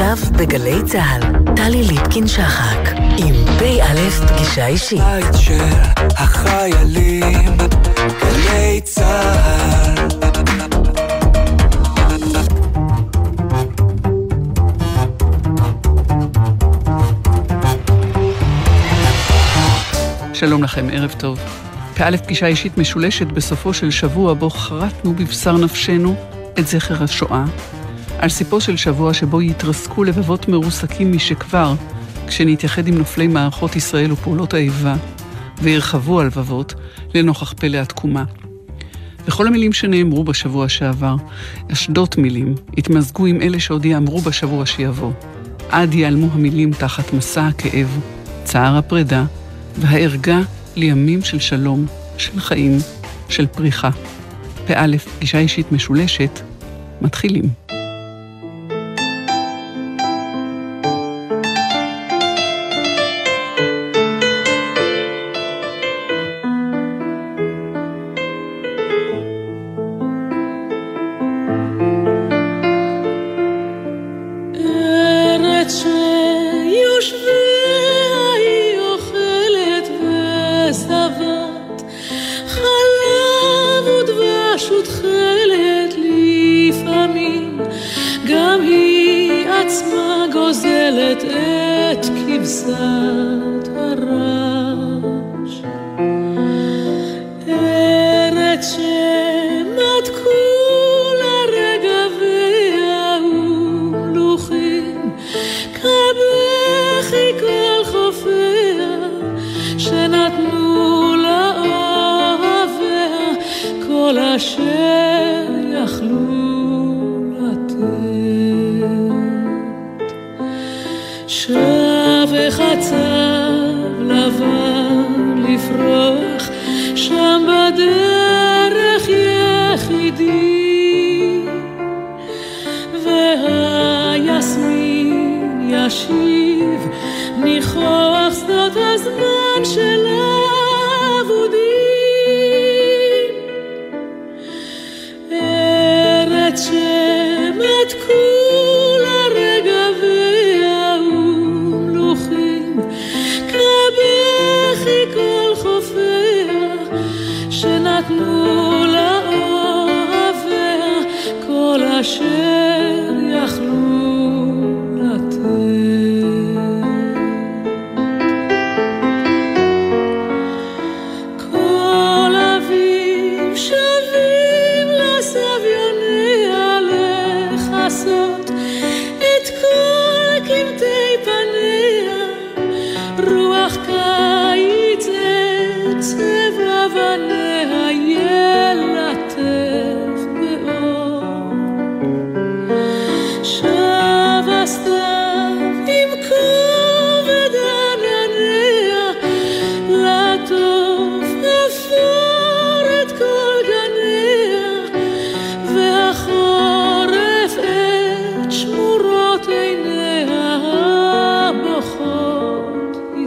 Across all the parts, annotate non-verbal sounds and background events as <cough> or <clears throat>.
עכשיו בגלי צה"ל, טלי ליפקין-שחק, עם פ"א פגישה אישית. בית של החיילים, גלי צה"ל. שלום לכם, ערב טוב. פ"א פגישה אישית משולשת בסופו של שבוע בו חרטנו בבשר נפשנו את זכר השואה, על סיפו של שבוע שבו יתרסקו לבבות מרוסקים משכבר, כשנתייחד עם נופלי מערכות ישראל ופעולות האיבה, וירחבו הלבבות לנוכח פלא התקומה. וכל המילים שנאמרו בשבוע שעבר, אשדות מילים, התמזגו עם אלה שעוד יאמרו בשבוע שיבוא. עד ייעלמו המילים תחת מסע הכאב, צער הפרידה, והערגה לימים של שלום, של חיים, של פריחה. פא, פגישה אישית משולשת, מתחילים. très cool.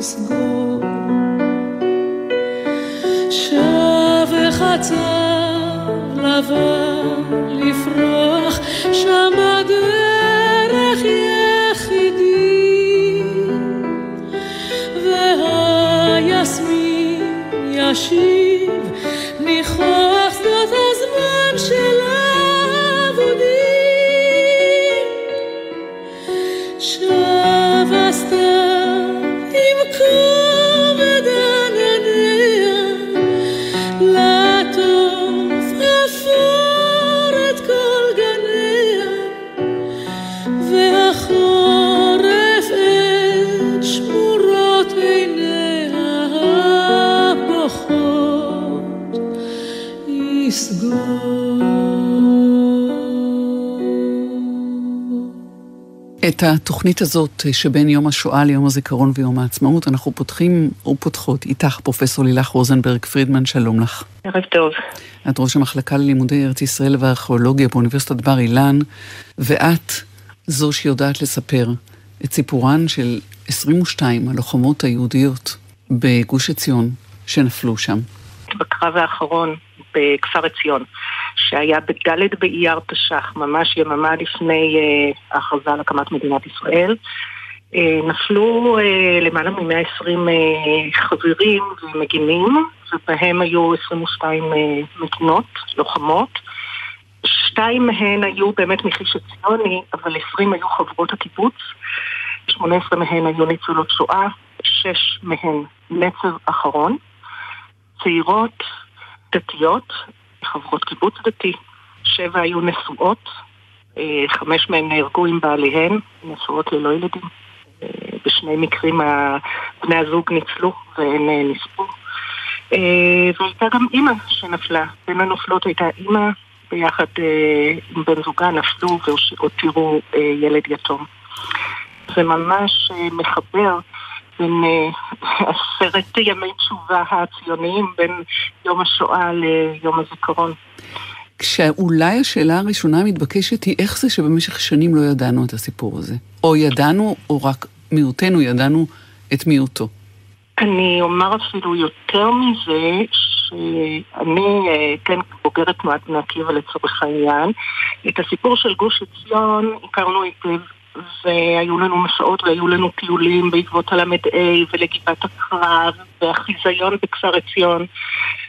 לסגור. שב וחצב לבן לפרוח, שמדו את התוכנית הזאת שבין יום השואה ליום הזיכרון ויום העצמאות, אנחנו פותחים ופותחות איתך, פרופסור לילך רוזנברג פרידמן, שלום לך. ערב טוב. את ראש המחלקה ללימודי ארץ ישראל והארכיאולוגיה באוניברסיטת בר אילן, ואת זו שיודעת לספר את סיפורן של 22 הלוחמות היהודיות בגוש עציון שנפלו שם. בקרב האחרון בכפר עציון, שהיה בד' באייר תש"ח, ממש יממה לפני אה, ההכרזה על הקמת מדינת ישראל. אה, נפלו אה, למעלה מ-120 חברים ומגינים, ובהם היו 22 מדינות, לוחמות. שתיים מהן היו באמת מחיש עציוני, אבל 20 היו חברות הקיבוץ, 18 מהן היו ניצולות שואה, שש מהן נצר אחרון, צעירות, דתיות, חברות קיבוץ דתי, שבע היו נשואות, אה, חמש מהן נהרגו עם בעליהן, נשואות ללא ילדים. אה, בשני מקרים בני הזוג ניצלו והן אה, נספו. והייתה גם אימא שנפלה. בין הנופלות הייתה אימא, ביחד עם בן זוגה נפלו והותירו ילד יתום. זה ממש מחבר בין עשרת ימי תשובה הציוניים, בין יום השואה ליום הזיכרון. כשאולי השאלה הראשונה המתבקשת היא איך זה שבמשך שנים לא ידענו את הסיפור הזה? או ידענו, או רק מיעוטנו ידענו את מיעוטו. אני אומר אפילו יותר מזה, שאני, אה, כן, בוגרת תנועת בני עקיבא לצורך העניין, את הסיפור של גוש עציון הכרנו היטב והיו לנו מסעות והיו לנו טיולים בעקבות הל"ה ולגבעת הקרב והחיזיון בכפר עציון.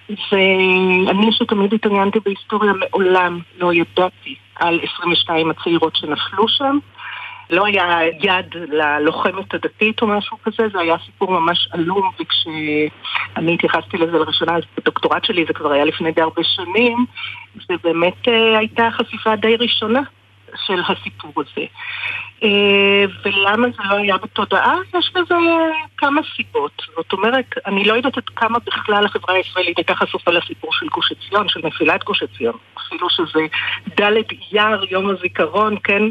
ואני שתמיד התעניינתי בהיסטוריה מעולם לא ידעתי על 22 הצעירות שנפלו שם. לא היה יד ללוחמת הדתית או משהו כזה, זה היה סיפור ממש עלום, וכשאני התייחסתי לזה לראשונה, אז בדוקטורט שלי זה כבר היה לפני די הרבה שנים, זה באמת אה, הייתה חשיפה די ראשונה של הסיפור הזה. אה, ולמה זה לא היה בתודעה? יש לזה כמה סיבות. זאת אומרת, אני לא יודעת עד כמה בכלל החברה הישראלית הייתה חשופה לסיפור של גוש עציון, של נפילת גוש עציון. אפילו שזה ד' אייר, יום הזיכרון, כן?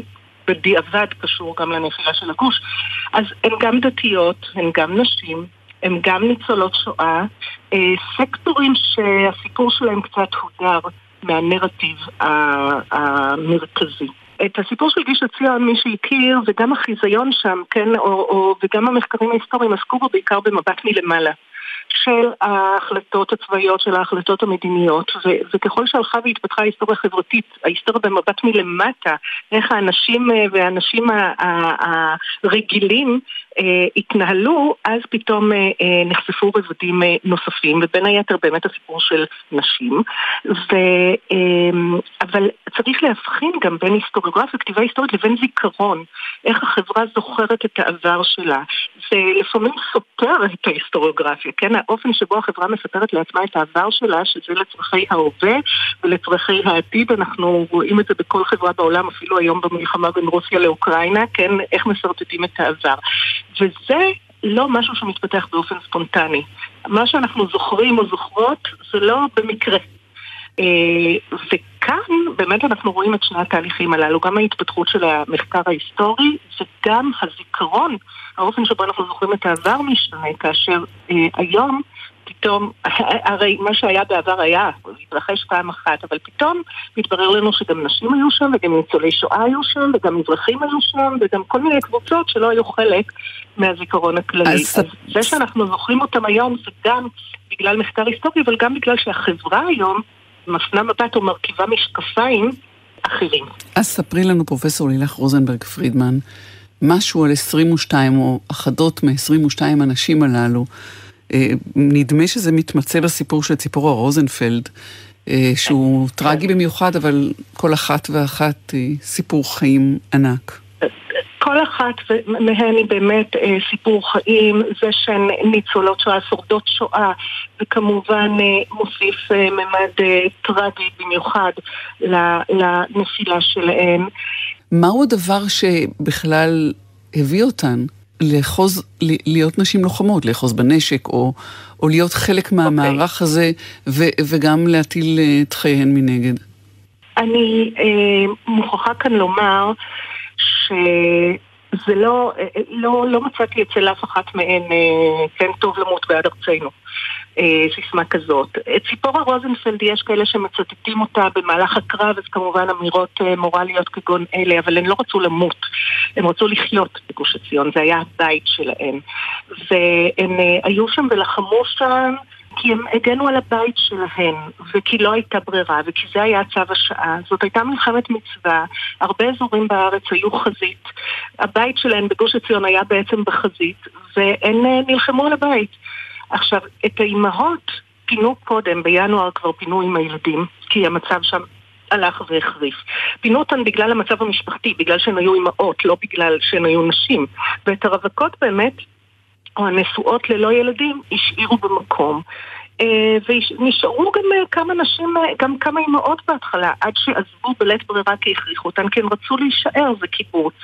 בדיעבד קשור גם לנפילה של הגוש. אז הן גם דתיות, הן גם נשים, הן גם ניצולות שואה, אה, סקטורים שהסיפור שלהם קצת הודר מהנרטיב המרכזי. את הסיפור של גיש עציון, מי שהכיר, וגם החיזיון שם, כן, או, או, וגם המחקרים ההיסטוריים עסקו בו בעיקר במבט מלמעלה. של ההחלטות הצבאיות, של ההחלטות המדיניות, ו- וככל שהלכה והתפתחה ההיסטוריה החברתית, ההיסטוריה במבט מלמטה, איך האנשים אה, והאנשים הרגילים התנהלו, אז פתאום אה, אה, נחשפו רבדים אה, נוספים, ובין היתר באמת הסיפור של נשים. ו, אה, אבל צריך להבחין גם בין היסטוריוגרפיה, כתיבה היסטורית, לבין זיכרון. איך החברה זוכרת את העבר שלה. זה לפעמים סותר את ההיסטוריוגרפיה, כן? האופן שבו החברה מספרת לעצמה את העבר שלה, שזה לצרכי ההווה ולצרכי העתיד. אנחנו רואים את זה בכל חברה בעולם, אפילו היום במלחמה בין רוסיה לאוקראינה, כן? איך משרטטים את העבר. וזה לא משהו שמתפתח באופן ספונטני. מה שאנחנו זוכרים או זוכרות זה לא במקרה. אה, וכאן באמת אנחנו רואים את שני התהליכים הללו, גם ההתפתחות של המחקר ההיסטורי וגם הזיכרון, האופן שבו אנחנו זוכרים את העבר משתנה, כאשר אה, היום פתאום, הרי מה שהיה בעבר היה, התרחש פעם אחת, אבל פתאום מתברר לנו שגם נשים היו שם, וגם ניצולי שואה היו שם, וגם מזרחים היו שם, וגם כל מיני קבוצות שלא היו חלק מהזיכרון הכללי. אז, אז זה שאנחנו זוכרים אותם היום זה גם בגלל מחקר היסטורי, אבל גם בגלל שהחברה היום מפנה מבט או מרכיבה משקפיים אחרים. אז ספרי לנו, פרופסור לילך רוזנברג פרידמן, משהו על 22 או אחדות מ-22 הנשים הללו. אה, נדמה שזה מתמצא בסיפור של ציפורה רוזנפלד, אה, שהוא טרגי במיוחד, אבל כל אחת ואחת היא סיפור חיים ענק. כל אחת מהן היא באמת אה, סיפור חיים, זה שהן ניצולות שואה, שורדות שואה, וכמובן אה, מוסיף אה, ממד אה, טרגי במיוחד לנפילה שלהן. מהו הדבר שבכלל הביא אותן לאחוז, להיות נשים לוחמות, לאחוז בנשק, או, או להיות חלק מהמערך okay. אוקיי. הזה, ו, וגם להטיל אה, את חייהן מנגד? אני אה, מוכרחה כאן לומר שזה לא, לא, לא מצאתי אצל אף אחת מהן, אה, כן טוב למות בעד ארצנו. אה, סיסמה כזאת. ציפורה רוזנפלד, יש כאלה שמצטטים אותה במהלך הקרב, אז כמובן אמירות אה, מורליות כגון אלה, אבל הן לא רצו למות, הן רצו לחיות בגוש עציון, זה היה הבית שלהן. והן היו שם ולחמו שם כי הם הגנו על הבית שלהם, וכי לא הייתה ברירה, וכי זה היה צו השעה. זאת הייתה מלחמת מצווה, הרבה אזורים בארץ היו חזית. הבית שלהם בגוש עציון היה בעצם בחזית, והם אה, נלחמו על הבית. עכשיו, את האימהות פינו קודם, בינואר כבר פינו עם הילדים, כי המצב שם הלך והחריף. פינו אותן בגלל המצב המשפחתי, בגלל שהן היו אימהות, לא בגלל שהן היו נשים. ואת הרווקות באמת, או הנשואות ללא ילדים, השאירו במקום. אה, ונשארו גם אה, כמה נשים, אה, גם כמה אימהות בהתחלה, עד שעזבו בלית ברירה כי הכריחו אותן, כי הן רצו להישאר, זה קיבוץ.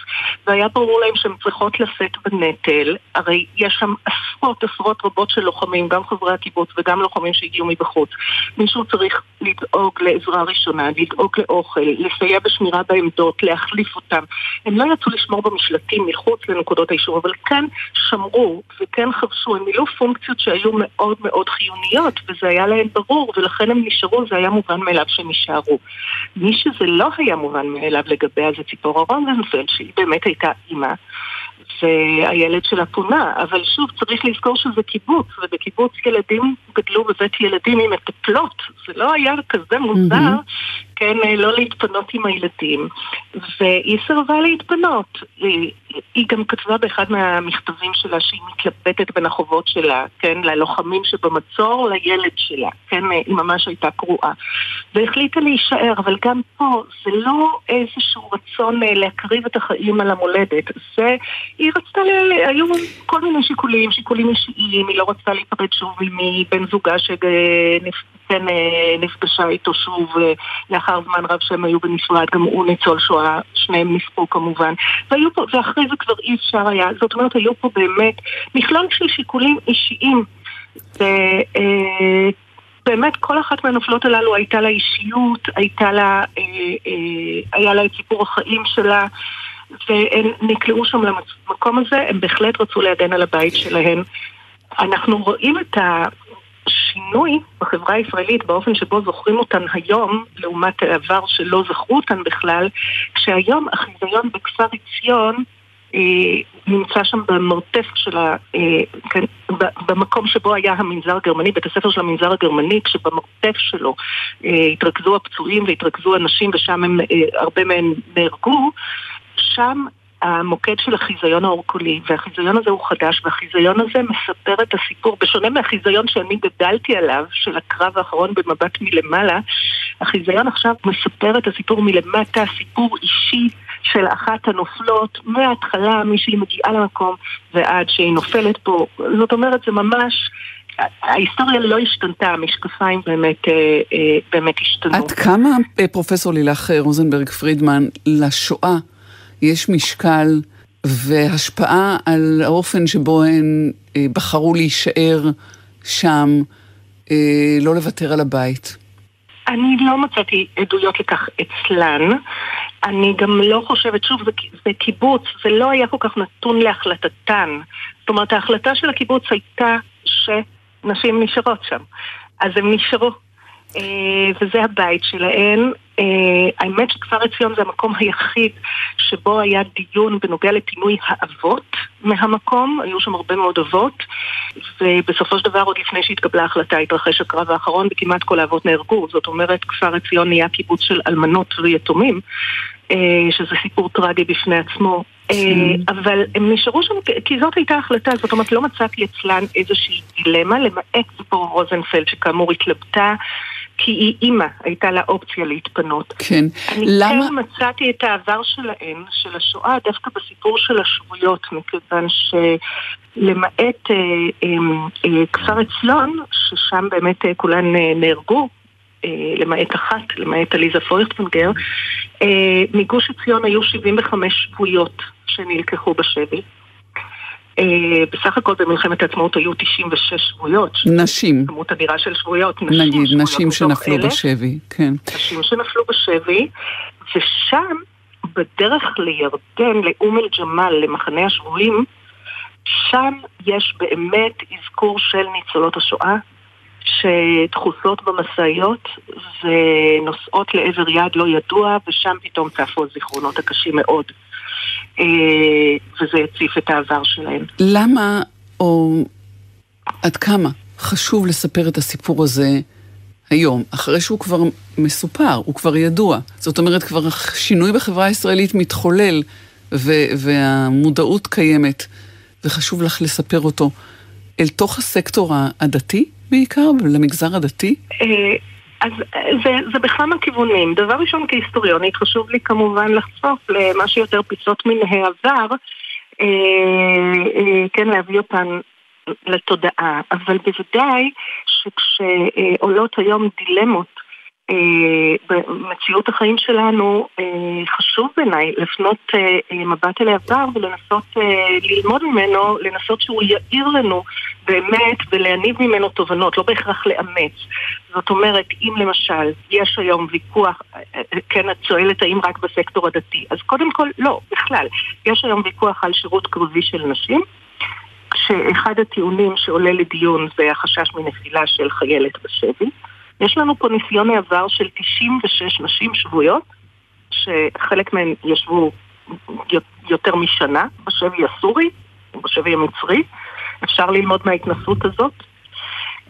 והיה ברור להם שהן צריכות לשאת בנטל, הרי יש שם עשרות עשרות רבות של לוחמים, גם חברי הקיבוץ וגם לוחמים שהגיעו מבחוץ. מישהו צריך לדאוג לעזרה ראשונה, לדאוג לאוכל, לסייע בשמירה בעמדות, להחליף אותם. הם לא יצאו לשמור במשלטים מחוץ לנקודות האישור, אבל כן שמרו וכן חבשו, הם מילאו פונקציות שהיו מאוד מאוד חיוניות. דתיות, וזה היה להם ברור, ולכן הם נשארו, זה היה מובן מאליו שהם יישארו. מי שזה לא היה מובן מאליו לגביה זה ציפורה רונזנפלד, שהיא באמת הייתה אימא. והילד שלה פונה, אבל שוב, צריך לזכור שזה קיבוץ, ובקיבוץ ילדים גדלו בבית ילדים עם מטפלות, זה לא היה כזה מוזר, mm-hmm. כן, לא להתפנות עם הילדים, והיא סירבה להתפנות. היא, גם כתבה באחד מהמכתבים שלה שהיא מתלבטת בין החובות שלה, כן, ללוחמים שבמצור, לילד שלה, כן, היא ממש הייתה קרועה. והחליטה להישאר, אבל גם פה זה לא איזשהו רצון אה, להקריב את החיים על המולדת, זה, היא רצתה, ל... היו כל מיני שיקולים, שיקולים אישיים, היא לא רצתה להיפרד שוב מבן זוגה שכן אה, נפגשה איתו שוב אה, לאחר זמן רב שהם היו בנפרד, גם הוא ניצול שואה, שניהם נספו כמובן. והיו פה, ואחרי זה כבר אי אפשר היה, זאת אומרת היו פה באמת מכלול של שיקולים אישיים. ו... באמת כל אחת מהנופלות הללו הייתה לה אישיות, הייתה לה, אה, אה, היה לה את סיפור החיים שלה והם נקלעו שם למקום הזה, הם בהחלט רצו להגן על הבית שלהם. אנחנו רואים את השינוי בחברה הישראלית באופן שבו זוכרים אותן היום, לעומת העבר שלא זכרו אותן בכלל, כשהיום החיזיון בכפר עציון אה, נמצא שם במרתף של ה... אה, כן, במקום שבו היה המנזר הגרמני, בית הספר של המנזר הגרמני, כשבמרתף שלו אה, התרכזו הפצועים והתרכזו אנשים ושם הם, הרבה מהם נהרגו, שם המוקד של החיזיון האורקולי, והחיזיון הזה הוא חדש, והחיזיון הזה מספר את הסיפור, בשונה מהחיזיון שאני גדלתי עליו, של הקרב האחרון במבט מלמעלה, החיזיון עכשיו מספר את הסיפור מלמטה, סיפור אישי של אחת הנופלות, מההתחלה, משהיא מגיעה למקום ועד שהיא נופלת פה. זאת אומרת, זה ממש... ההיסטוריה לא השתנתה, המשקפיים באמת, אה, אה, באמת השתנו. עד כמה, אה, פרופסור לילך רוזנברג פרידמן, לשואה יש משקל והשפעה על האופן שבו הן אה, בחרו להישאר שם, אה, לא לוותר על הבית. אני לא מצאתי עדויות לכך אצלן. אני גם לא חושבת, שוב, זה, זה קיבוץ, זה לא היה כל כך נתון להחלטתן. זאת אומרת, ההחלטה של הקיבוץ הייתה שנשים נשארות שם. אז הם נשארו. אה, וזה הבית שלהן. אה, האמת שכפר עציון זה המקום היחיד שבו היה דיון בנוגע לפינוי האבות מהמקום, היו שם הרבה מאוד אבות, ובסופו של דבר עוד לפני שהתקבלה ההחלטה התרחש הקרב האחרון וכמעט כל האבות נהרגו, זאת אומרת כפר עציון נהיה קיבוץ של אלמנות ויתומים. אה, שזה סיפור טרגי בפני עצמו. כן. אבל הם נשארו שם, כי זאת הייתה החלטה, זאת אומרת לא מצאתי אצלן איזושהי דילמה, למעט סיפור רוזנפלד שכאמור התלבטה כי היא אימא, הייתה לה אופציה להתפנות. כן. אני למה? כן מצאתי את העבר שלהן, של השואה, דווקא בסיפור של השבויות, מכיוון שלמעט אה, אה, אה, כפר אצלון, ששם באמת אה, כולן אה, נהרגו, אה, למעט אחת, למעט עליזה פויכטנגר, אה, מגוש עציון היו 75 שבויות שנלקחו בשבי. אה, בסך הכל במלחמת העצמאות היו 96 שבויות. נשים. כמות אדירה של שבויות. נשים נגיד, שבויות נשים שנפלו בשבי, כן. נשים שנפלו בשבי, ושם, בדרך לירדן, לאום אל-ג'מאל, למחנה השבויים, שם יש באמת אזכור של ניצולות השואה, שדחוסות במשאיות ונוסעות לעבר יעד לא ידוע, ושם פתאום צפו הזיכרונות הקשים מאוד. אה, וזה הציף את העבר שלהם. למה, או עד כמה, חשוב לספר את הסיפור הזה היום, אחרי שהוא כבר מסופר, הוא כבר ידוע. זאת אומרת, כבר שינוי בחברה הישראלית מתחולל, ו- והמודעות קיימת, וחשוב לך לספר אותו אל תוך הסקטור הדתי בעיקר, למגזר הדתי? אה, אז זה, זה בכמה כיוונים. דבר ראשון, כהיסטוריונית, חשוב לי כמובן לחשוף למה שיותר פיסות מן העבר, אה, אה, כן, להביא אותן לתודעה. אבל בוודאי שכשעולות היום דילמות אה, במציאות החיים שלנו אה, חשוב בעיניי לפנות אה, מבט אל העבר ולנסות ללמוד ממנו, לנסות שהוא יאיר לנו באמת ולהניב ממנו תובנות, לא בהכרח לאמץ. זאת אומרת, אם למשל יש היום ויכוח, כן, את שואלת האם רק בסקטור הדתי, אז קודם כל לא, בכלל. יש היום ויכוח על שירות קרבי של נשים. כשאחד הטיעונים שעולה לדיון זה החשש מנפילה של חיילת בשבי. יש לנו פה ניסיון העבר של 96 נשים שבויות, שחלק מהן ישבו יותר משנה בשבי הסורי, בשבי המצרי. אפשר ללמוד מההתנסות הזאת.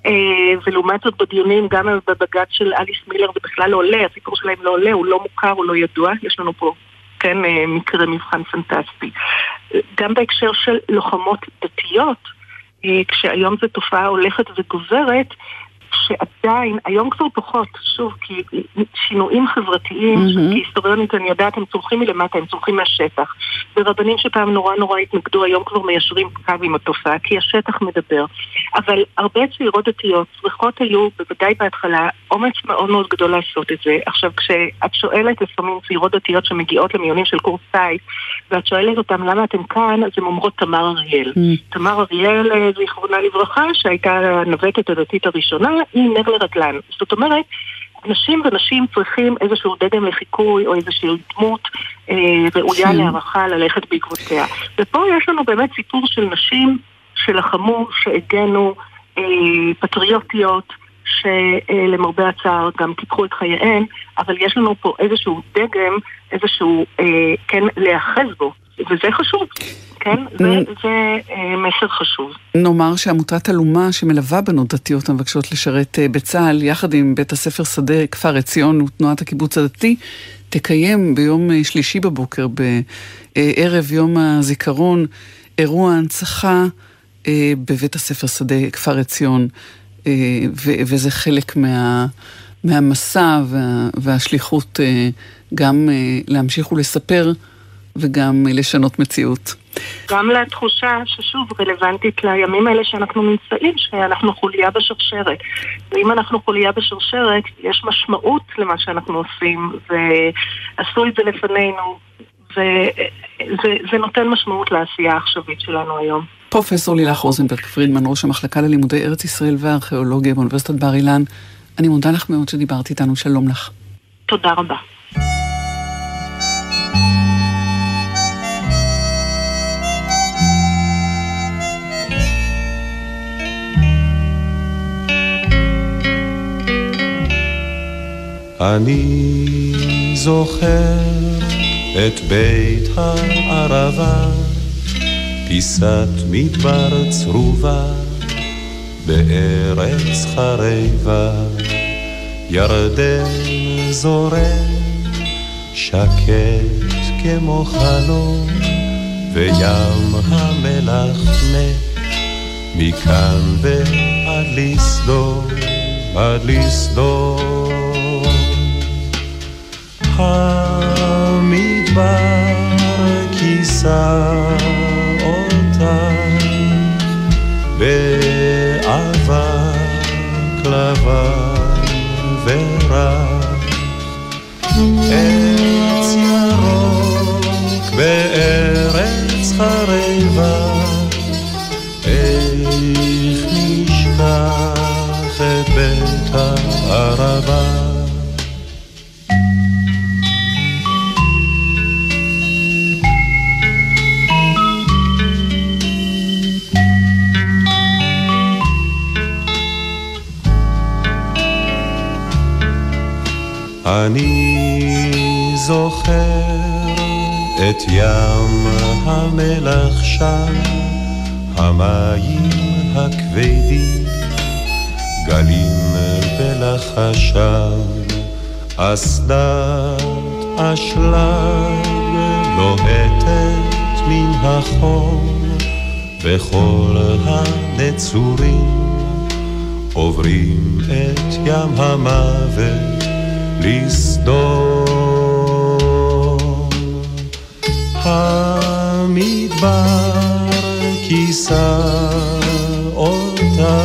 אה, ולעומת זאת בדיונים, גם בבג"ץ של אליס מילר זה בכלל לא עולה, הסיפור שלהם לא עולה, הוא לא מוכר, הוא לא ידוע, יש לנו פה, כן, אה, מקרה מבחן פנטסטי. גם בהקשר של לוחמות דתיות, אה, כשהיום זו תופעה הולכת וגוברת, שעדיין, היום כבר פחות, שוב, כי שינויים חברתיים, mm-hmm. כהיסטוריונית אני יודעת, הם צורכים מלמטה, הם צורכים מהשטח. ורבנים שפעם נורא נורא התנגדו, היום כבר מיישרים קו עם התופעה, כי השטח מדבר. אבל הרבה צעירות דתיות צריכות היו, בוודאי בהתחלה, אומץ מאוד מאוד גדול לעשות את זה. עכשיו, כשאת שואלת לפעמים צעירות דתיות שמגיעות למיונים של קורס טייס, ואת שואלת אותם למה אתם כאן, אז הן אומרות תמר אריאל. Mm-hmm. תמר אריאל, זיכרונה לברכה, שהייתה הנווטת הדתית הראשונה, היא נר לרגלן. זאת אומרת, נשים ונשים צריכים איזשהו דגם לחיקוי או איזושהי דמות אה, ראויה. להערכה ללכת בעקבותיה. ופה יש לנו באמת סיפור של נשים שלחמו, שהגנו, אה, פטריוטיות, שלמרבה הצער גם קיפחו את חייהן, אבל יש לנו פה איזשהו דגם, איזשהו, אה, כן, להיאחז בו, וזה חשוב. כן? זה, זה אה, מסר חשוב. נאמר שעמותת אלומה שמלווה בנות דתיות המבקשות לשרת אה, בצה"ל, יחד עם בית הספר שדה כפר עציון ותנועת הקיבוץ הדתי, תקיים ביום אה, שלישי בבוקר, בערב יום הזיכרון, אירוע הנצחה בבית הספר שדה כפר עציון, וזה חלק מה... מהמסע וה, והשליחות גם להמשיך ולספר וגם לשנות מציאות. גם לתחושה ששוב רלוונטית לימים האלה שאנחנו נמצאים, שאנחנו חוליה בשרשרת. ואם אנחנו חוליה בשרשרת, יש משמעות למה שאנחנו עושים, ועשו את זה לפנינו, וזה נותן משמעות לעשייה העכשווית שלנו היום. פרופסור לילך רוזנברג פרידמן, ראש המחלקה ללימודי ארץ ישראל וארכיאולוגיה באוניברסיטת בר אילן, אני מודה לך מאוד שדיברת איתנו, שלום לך. תודה רבה. אני זוכר את בית הערבה, פיסת מדבר צרובה בארץ חרבה, ירדן זורם שקט כמו חלום, וים המלח מת מכאן ועד לסדום, עד לסדום. המדבר כיסה אותך באבק לבן ורק עץ ירוק בארץ חרבה אני זוכר את ים המלח שם, המים הכבדים גלים בלחשם, אסדת אשלג לוהטת מן החור, וכל הנצורים עוברים את ים המוות לסדום. המדבר כיסה אותה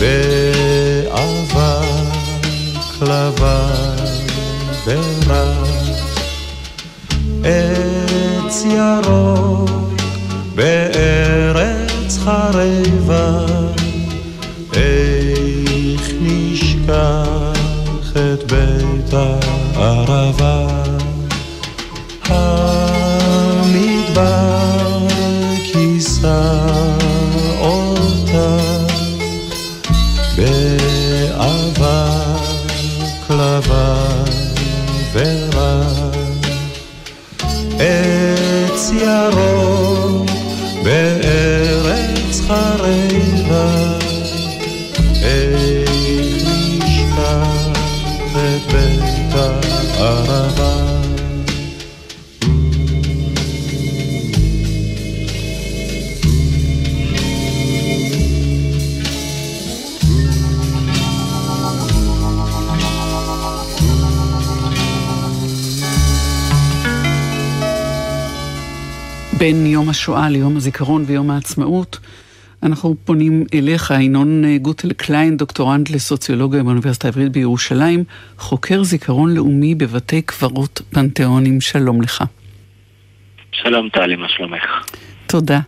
באבק לבן ורק עץ ירוק בארץ חרבה בית הערבה בין יום השואה ליום הזיכרון ויום העצמאות, אנחנו פונים אליך, ינון גוטל קליין, דוקטורנט לסוציולוגיה באוניברסיטה העברית בירושלים, חוקר זיכרון לאומי בבתי קברות פנתיאונים, שלום לך. שלום טלי, מה שלומך? תודה.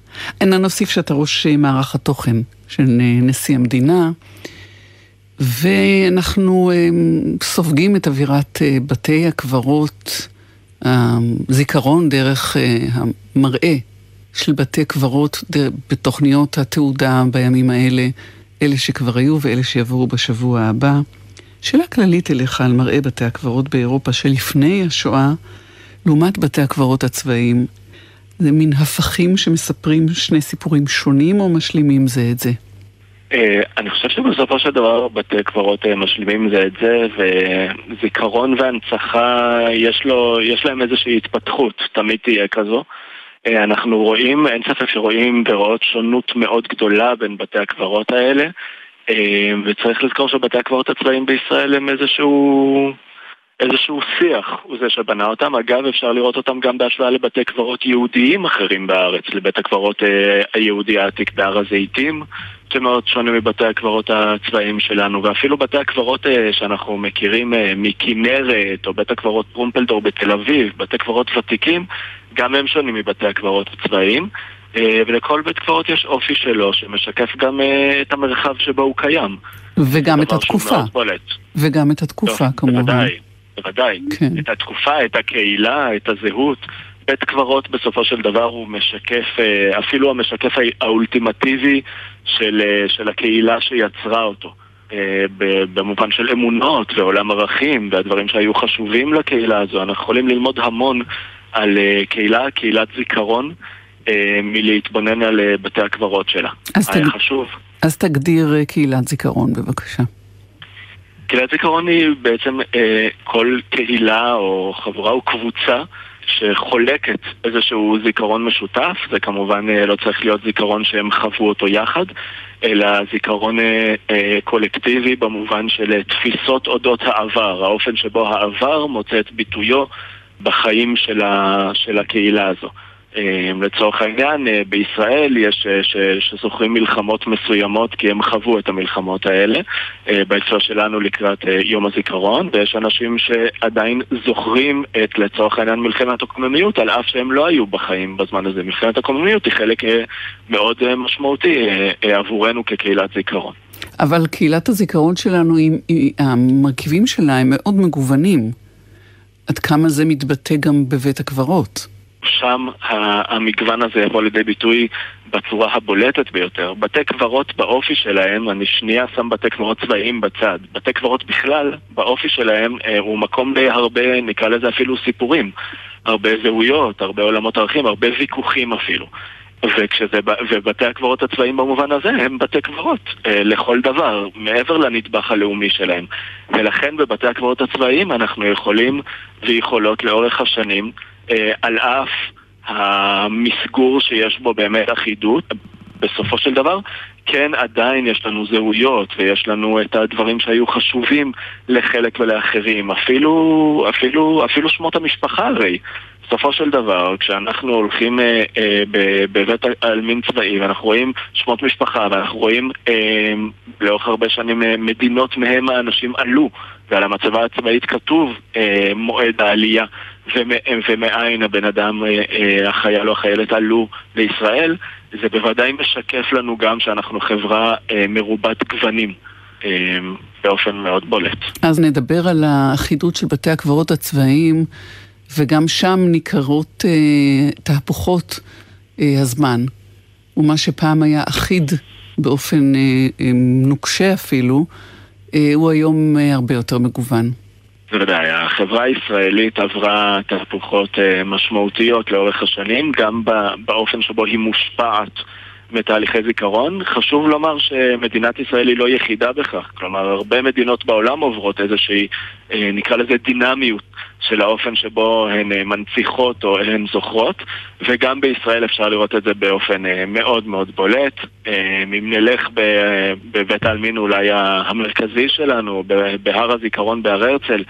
אנא נוסיף שאתה ראש מערך התוכן של נשיא המדינה, ואנחנו סופגים את אווירת בתי הקברות, הזיכרון דרך המראה של בתי קברות בתוכניות התעודה בימים האלה, אלה שכבר היו ואלה שיבואו בשבוע הבא. שאלה כללית אליך על מראה בתי הקברות באירופה שלפני השואה, לעומת בתי הקברות הצבאיים. זה מין הפכים שמספרים שני סיפורים שונים או משלימים זה את זה? אני חושב שבסופו של דבר בתי קברות משלימים זה את זה, וזיכרון והנצחה יש, לו, יש להם איזושהי התפתחות, תמיד תהיה כזו. אנחנו רואים, אין ספק שרואים ורואות שונות מאוד גדולה בין בתי הקברות האלה, וצריך לזכור שבתי הקברות הצבאיים בישראל הם איזשהו... איזשהו שיח הוא זה שבנה אותם. אגב, אפשר לראות אותם גם בהשוואה לבתי קברות יהודיים אחרים בארץ, לבית הקברות אה, היהודי העתיק בהר הזיתים, שמאוד שונה מבתי הקברות הצבאיים שלנו, ואפילו בתי הקברות אה, שאנחנו מכירים אה, מכנרת, או בית הקברות טרומפלדור בתל אביב, בתי קברות ותיקים, גם הם שונים מבתי הקברות הצבאיים. ולכל בית קברות יש אופי שלו, שמשקף גם את המרחב שבו הוא קיים. וגם את התקופה. וגם את התקופה, טוב, כמובן. בוודאי. בוודאי. כן. את התקופה, את הקהילה, את הזהות. בית קברות בסופו של דבר הוא משקף, אפילו המשקף האולטימטיבי של, של הקהילה שיצרה אותו. במובן של אמונות ועולם ערכים והדברים שהיו חשובים לקהילה הזו. אנחנו יכולים ללמוד המון על קהילה, קהילת זיכרון, מלהתבונן על בתי הקברות שלה. אז, היה תג... חשוב. אז תגדיר קהילת זיכרון בבקשה. קהילת זיכרון היא בעצם אה, כל קהילה או חברה או קבוצה שחולקת איזשהו זיכרון משותף, זה כמובן אה, לא צריך להיות זיכרון שהם חוו אותו יחד, אלא זיכרון אה, אה, קולקטיבי במובן של תפיסות אודות העבר, האופן שבו העבר מוצא את ביטויו בחיים של, ה, של הקהילה הזו. לצורך העניין, בישראל יש שזוכרים מלחמות מסוימות כי הם חוו את המלחמות האלה בהקשר שלנו לקראת יום הזיכרון ויש אנשים שעדיין זוכרים את לצורך העניין מלחמת הקוממיות על אף שהם לא היו בחיים בזמן הזה. מלחמת הקוממיות היא חלק מאוד משמעותי עבורנו כקהילת זיכרון. אבל קהילת הזיכרון שלנו, המרכיבים שלה הם מאוד מגוונים. עד כמה זה מתבטא גם בבית הקברות? שם המגוון הזה יבוא לידי ביטוי בצורה הבולטת ביותר. בתי קברות באופי שלהם, אני שנייה שם בתי קברות צבאיים בצד. בתי קברות בכלל, באופי שלהם, הוא מקום להרבה, נקרא לזה אפילו סיפורים. הרבה זהויות, הרבה עולמות ערכים, הרבה ויכוחים אפילו. וכשזה, ובתי הקברות הצבאיים במובן הזה הם בתי קברות אה, לכל דבר, מעבר לנדבך הלאומי שלהם. ולכן בבתי הקברות הצבאיים אנחנו יכולים ויכולות לאורך השנים, אה, על אף המסגור שיש בו באמת אחידות, בסופו של דבר, כן עדיין יש לנו זהויות ויש לנו את הדברים שהיו חשובים לחלק ולאחרים, אפילו, אפילו, אפילו שמות המשפחה הרי. בסופו של דבר, כשאנחנו הולכים אה, אה, בבית העלמין צבאי ואנחנו רואים שמות משפחה ואנחנו רואים אה, לאורך הרבה שנים אה, מדינות מהם האנשים עלו ועל המצבה הצבאית כתוב אה, מועד העלייה ומאין הבן אדם, אה, אה, החייל או החיילת עלו לישראל, זה בוודאי משקף לנו גם שאנחנו חברה אה, מרובת גוונים. באופן מאוד בולט. אז נדבר על האחידות של בתי הקברות הצבאיים, וגם שם ניכרות אה, תהפוכות אה, הזמן. ומה שפעם היה אחיד באופן אה, אה, נוקשה אפילו, אה, הוא היום אה, הרבה יותר מגוון. בוודאי, החברה הישראלית עברה תהפוכות אה, משמעותיות לאורך השנים, גם באופן שבו היא מושפעת מתהליכי זיכרון. חשוב לומר שמדינת ישראל היא לא יחידה בכך, כלומר הרבה מדינות בעולם עוברות איזושהי, אה, נקרא לזה דינמיות של האופן שבו הן אה, מנציחות או הן זוכרות, וגם בישראל אפשר לראות את זה באופן מאוד מאוד בולט. אם נלך בבית העלמין אולי המרכזי שלנו, בהר הזיכרון בהר הרצל,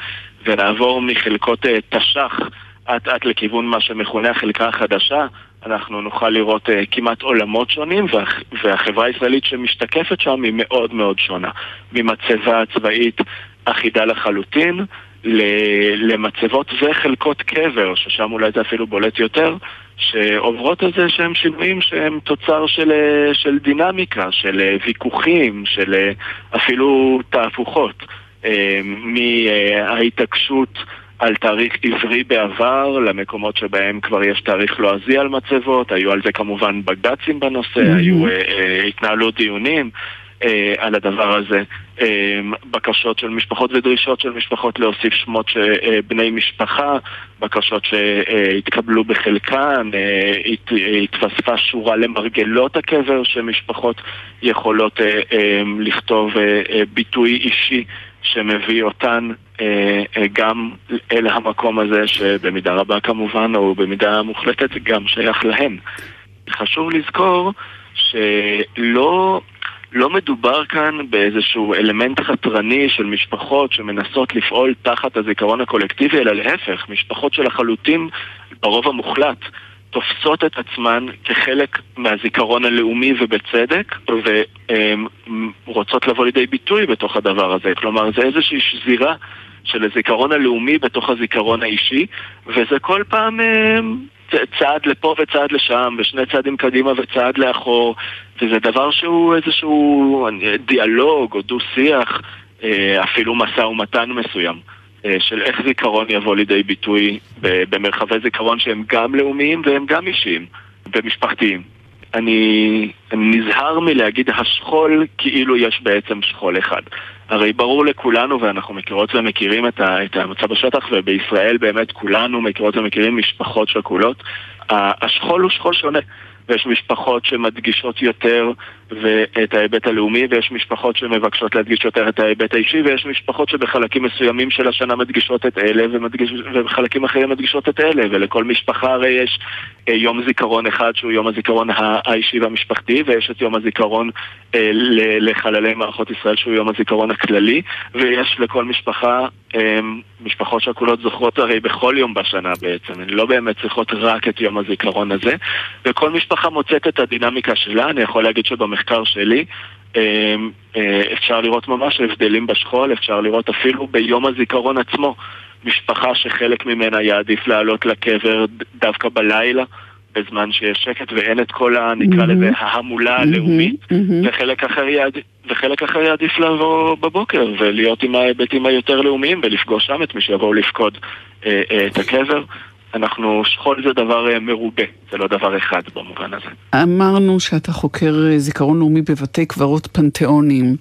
ונעבור מחלקות תש"ח אט אט לכיוון מה שמכונה החלקה החדשה, אנחנו נוכל לראות uh, כמעט עולמות שונים, וה, והחברה הישראלית שמשתקפת שם היא מאוד מאוד שונה. ממצבה צבאית אחידה לחלוטין, למצבות וחלקות קבר, ששם אולי זה אפילו בולט יותר, שעוברות איזה שהם שינויים שהם תוצר של, אה, של דינמיקה, של אה, ויכוחים, של אפילו תהפוכות. מההתעקשות על תאריך עברי בעבר, למקומות שבהם כבר יש תאריך לועזי על מצבות, היו על זה כמובן בג"צים בנושא. היו אה, אה, התנהלו דיונים אה, על הדבר הזה, אה, בקשות של משפחות ודרישות של משפחות להוסיף שמות של אה, בני משפחה, בקשות שהתקבלו בחלקן, אה, הת, התווספה שורה למרגלות הקבר שמשפחות יכולות אה, אה, לכתוב אה, אה, ביטוי אישי שמביא אותן אה, אה, גם אל המקום הזה שבמידה רבה כמובן, או במידה מוחלטת, גם שייך להן. חשוב לזכור שלא לא מדובר כאן באיזשהו אלמנט חתרני של משפחות שמנסות לפעול תחת הזיכרון הקולקטיבי, אלא להפך, משפחות שלחלוטין, ברוב המוחלט, תופסות את עצמן כחלק מהזיכרון הלאומי ובצדק, ורוצות לבוא לידי ביטוי בתוך הדבר הזה. כלומר, זה איזושהי שזירה של הזיכרון הלאומי בתוך הזיכרון האישי, וזה כל פעם צעד לפה וצעד לשם, ושני צעדים קדימה וצעד לאחור, וזה דבר שהוא איזשהו דיאלוג או דו-שיח, אה, אפילו משא ומתן מסוים. אה, של איך זיכרון יבוא לידי ביטוי במרחבי זיכרון שהם גם לאומיים והם גם אישיים ומשפחתיים. אני, אני נזהר מלהגיד השכול כאילו יש בעצם שכול אחד. הרי ברור לכולנו, ואנחנו מכירות ומכירים את, את המצב בשטח, ובישראל באמת כולנו מכירות ומכירים משפחות שכולות. השכול הוא שכול שונה. ויש משפחות שמדגישות יותר את ההיבט הלאומי, ויש משפחות שמבקשות להדגיש יותר את ההיבט האישי, ויש משפחות שבחלקים מסוימים של השנה מדגישות את אלה, ומדגיש, ובחלקים אחרים מדגישות את אלה, ולכל משפחה הרי יש אה, יום זיכרון אחד שהוא יום הזיכרון האישי והמשפחתי, ויש את יום הזיכרון אה, לחללי מערכות ישראל שהוא יום הזיכרון הכללי, ויש לכל משפחה, אה, משפחות שכולות זוכרות הרי בכל יום בשנה בעצם, הן לא באמת צריכות רק את יום הזיכרון הזה, וכל משפחה מוצאת את הדינמיקה שלה, אני יכול להגיד שבמחקר שלי אפשר לראות ממש הבדלים בשכול, אפשר לראות אפילו ביום הזיכרון עצמו. משפחה שחלק ממנה יעדיף לעלות לקבר דווקא בלילה, בזמן שיש שקט ואין את כל ה... נקרא mm-hmm. לזה ההמולה הלאומית, mm-hmm. וחלק אחר, יעד... וחלק אחר יעדיף לבוא בבוקר ולהיות עם ההיבטים היותר לאומיים ולפגוש שם את מי שיבואו לפקוד אה, אה, את הקבר. אנחנו, שכול זה דבר אה, מרובה, זה לא דבר אחד במובן הזה. אמרנו שאתה חוקר אה, זיכרון לאומי בבתי קברות פנתיאונים.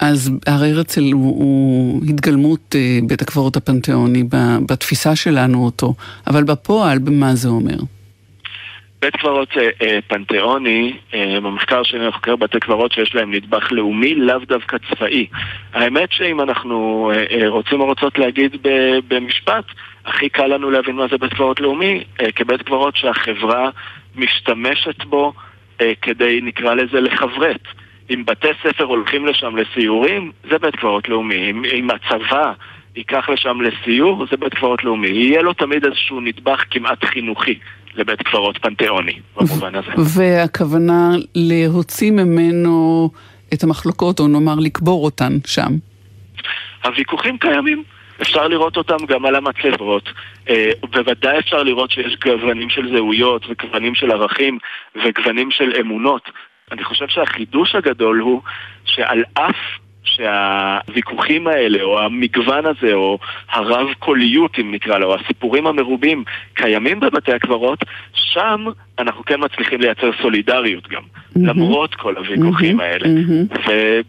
אז הר הרצל הוא, הוא התגלמות אה, בית הקברות הפנתיאוני בתפיסה שלנו אותו, אבל בפועל, במה זה אומר? בית קברות פנתיאוני, במחקר שלי חוקר בתי קברות שיש להם נדבך לאומי, לאו דווקא צבאי. האמת שאם אנחנו רוצים או רוצות להגיד במשפט, הכי קל לנו להבין מה זה בית קברות לאומי, אה, כבית קברות שהחברה משתמשת בו אה, כדי, נקרא לזה, לכברת. אם בתי ספר הולכים לשם לסיורים, זה בית קברות לאומי. אם, אם הצבא ייקח לשם לסיור, זה בית קברות לאומי. יהיה לו תמיד איזשהו נדבך כמעט חינוכי לבית קברות פנתיאוני, במובן הזה. והכוונה להוציא ממנו את המחלוקות, או נאמר לקבור אותן שם. הוויכוחים קיימים. אפשר לראות אותם גם על המצבות. אה, בוודאי אפשר לראות שיש גוונים של זהויות וגוונים של ערכים וגוונים של אמונות. אני חושב שהחידוש הגדול הוא שעל אף שהוויכוחים האלה, או המגוון הזה, או הרב-קוליות, אם נקרא לו, הסיפורים המרובים, קיימים בבתי הקברות, שם אנחנו כן מצליחים לייצר סולידריות גם, mm-hmm. למרות כל הוויכוחים mm-hmm. האלה. Mm-hmm. ואת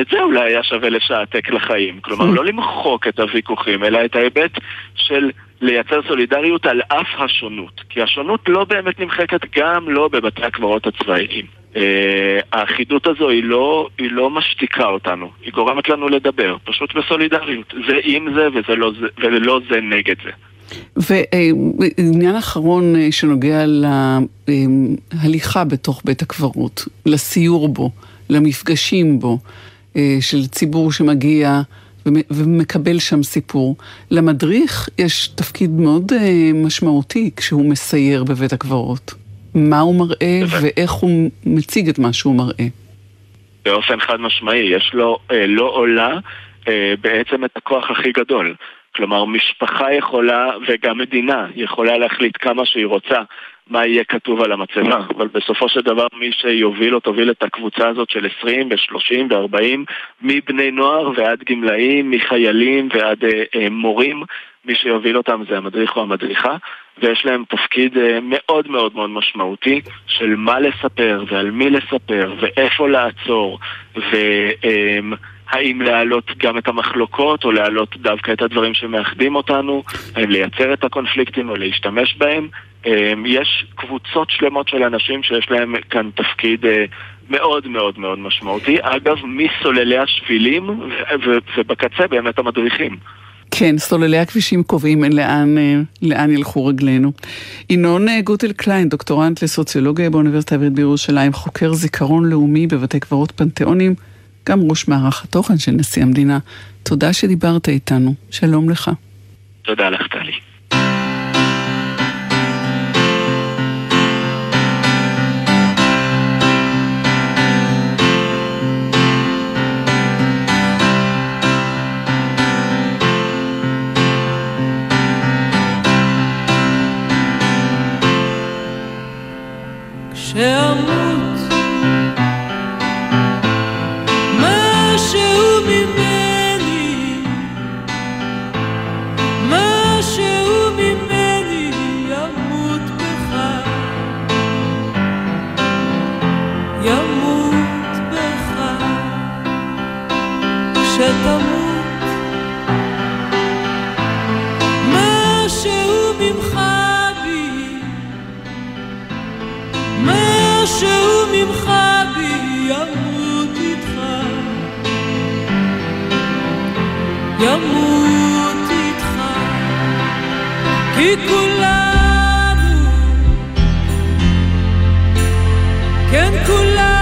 את זה אולי היה שווה לשעתק לחיים. כלומר, לא למחוק את הוויכוחים, אלא את ההיבט של לייצר סולידריות על אף השונות. כי השונות לא באמת נמחקת גם לא בבתי הקברות הצבאיים. אה, האחידות הזו היא לא, היא לא משתיקה אותנו, היא גורמת לנו לדבר, פשוט בסולידריות. זה עם זה וזה לא זה, ולא זה נגד זה. ועניין אחרון אה, שנוגע להליכה בתוך בית הקברות, לסיור בו, למפגשים בו, אה, של ציבור שמגיע ומקבל שם סיפור. למדריך יש תפקיד מאוד משמעותי כשהוא מסייר בבית הקברות. מה הוא מראה ואיך הוא מציג את מה שהוא מראה. באופן חד משמעי, יש לו, אה, לא עולה אה, בעצם את הכוח הכי גדול. כלומר, משפחה יכולה, וגם מדינה, יכולה להחליט כמה שהיא רוצה מה יהיה כתוב על המצבה, אבל בסופו של דבר מי שיוביל או תוביל את הקבוצה הזאת של 20 ו-30 ו-40, מבני נוער ועד גמלאים, מחיילים ועד אה, אה, מורים, מי שיוביל אותם זה המדריך או המדריכה, ויש להם תפקיד אה, מאוד מאוד מאוד משמעותי של מה לספר ועל מי לספר ואיפה לעצור והאם להעלות גם את המחלוקות או להעלות דווקא את הדברים שמאחדים אותנו, האם לייצר את הקונפליקטים או להשתמש בהם. אה, יש קבוצות שלמות של אנשים שיש להם כאן תפקיד אה, מאוד מאוד מאוד משמעותי. אגב, מסוללי השבילים ובקצה באמת המדריכים. כן, סוללי הכבישים קובעים לאן, אה, לאן ילכו רגלינו. ינון אה, גוטל קליין, דוקטורנט לסוציולוגיה באוניברסיטה העברית בירושלים, חוקר זיכרון לאומי בבתי קברות פנתיאונים, גם ראש מערך התוכן של נשיא המדינה. תודה שדיברת איתנו, שלום לך. תודה לך, טלי. ימות איתך כי כולנו כן כולנו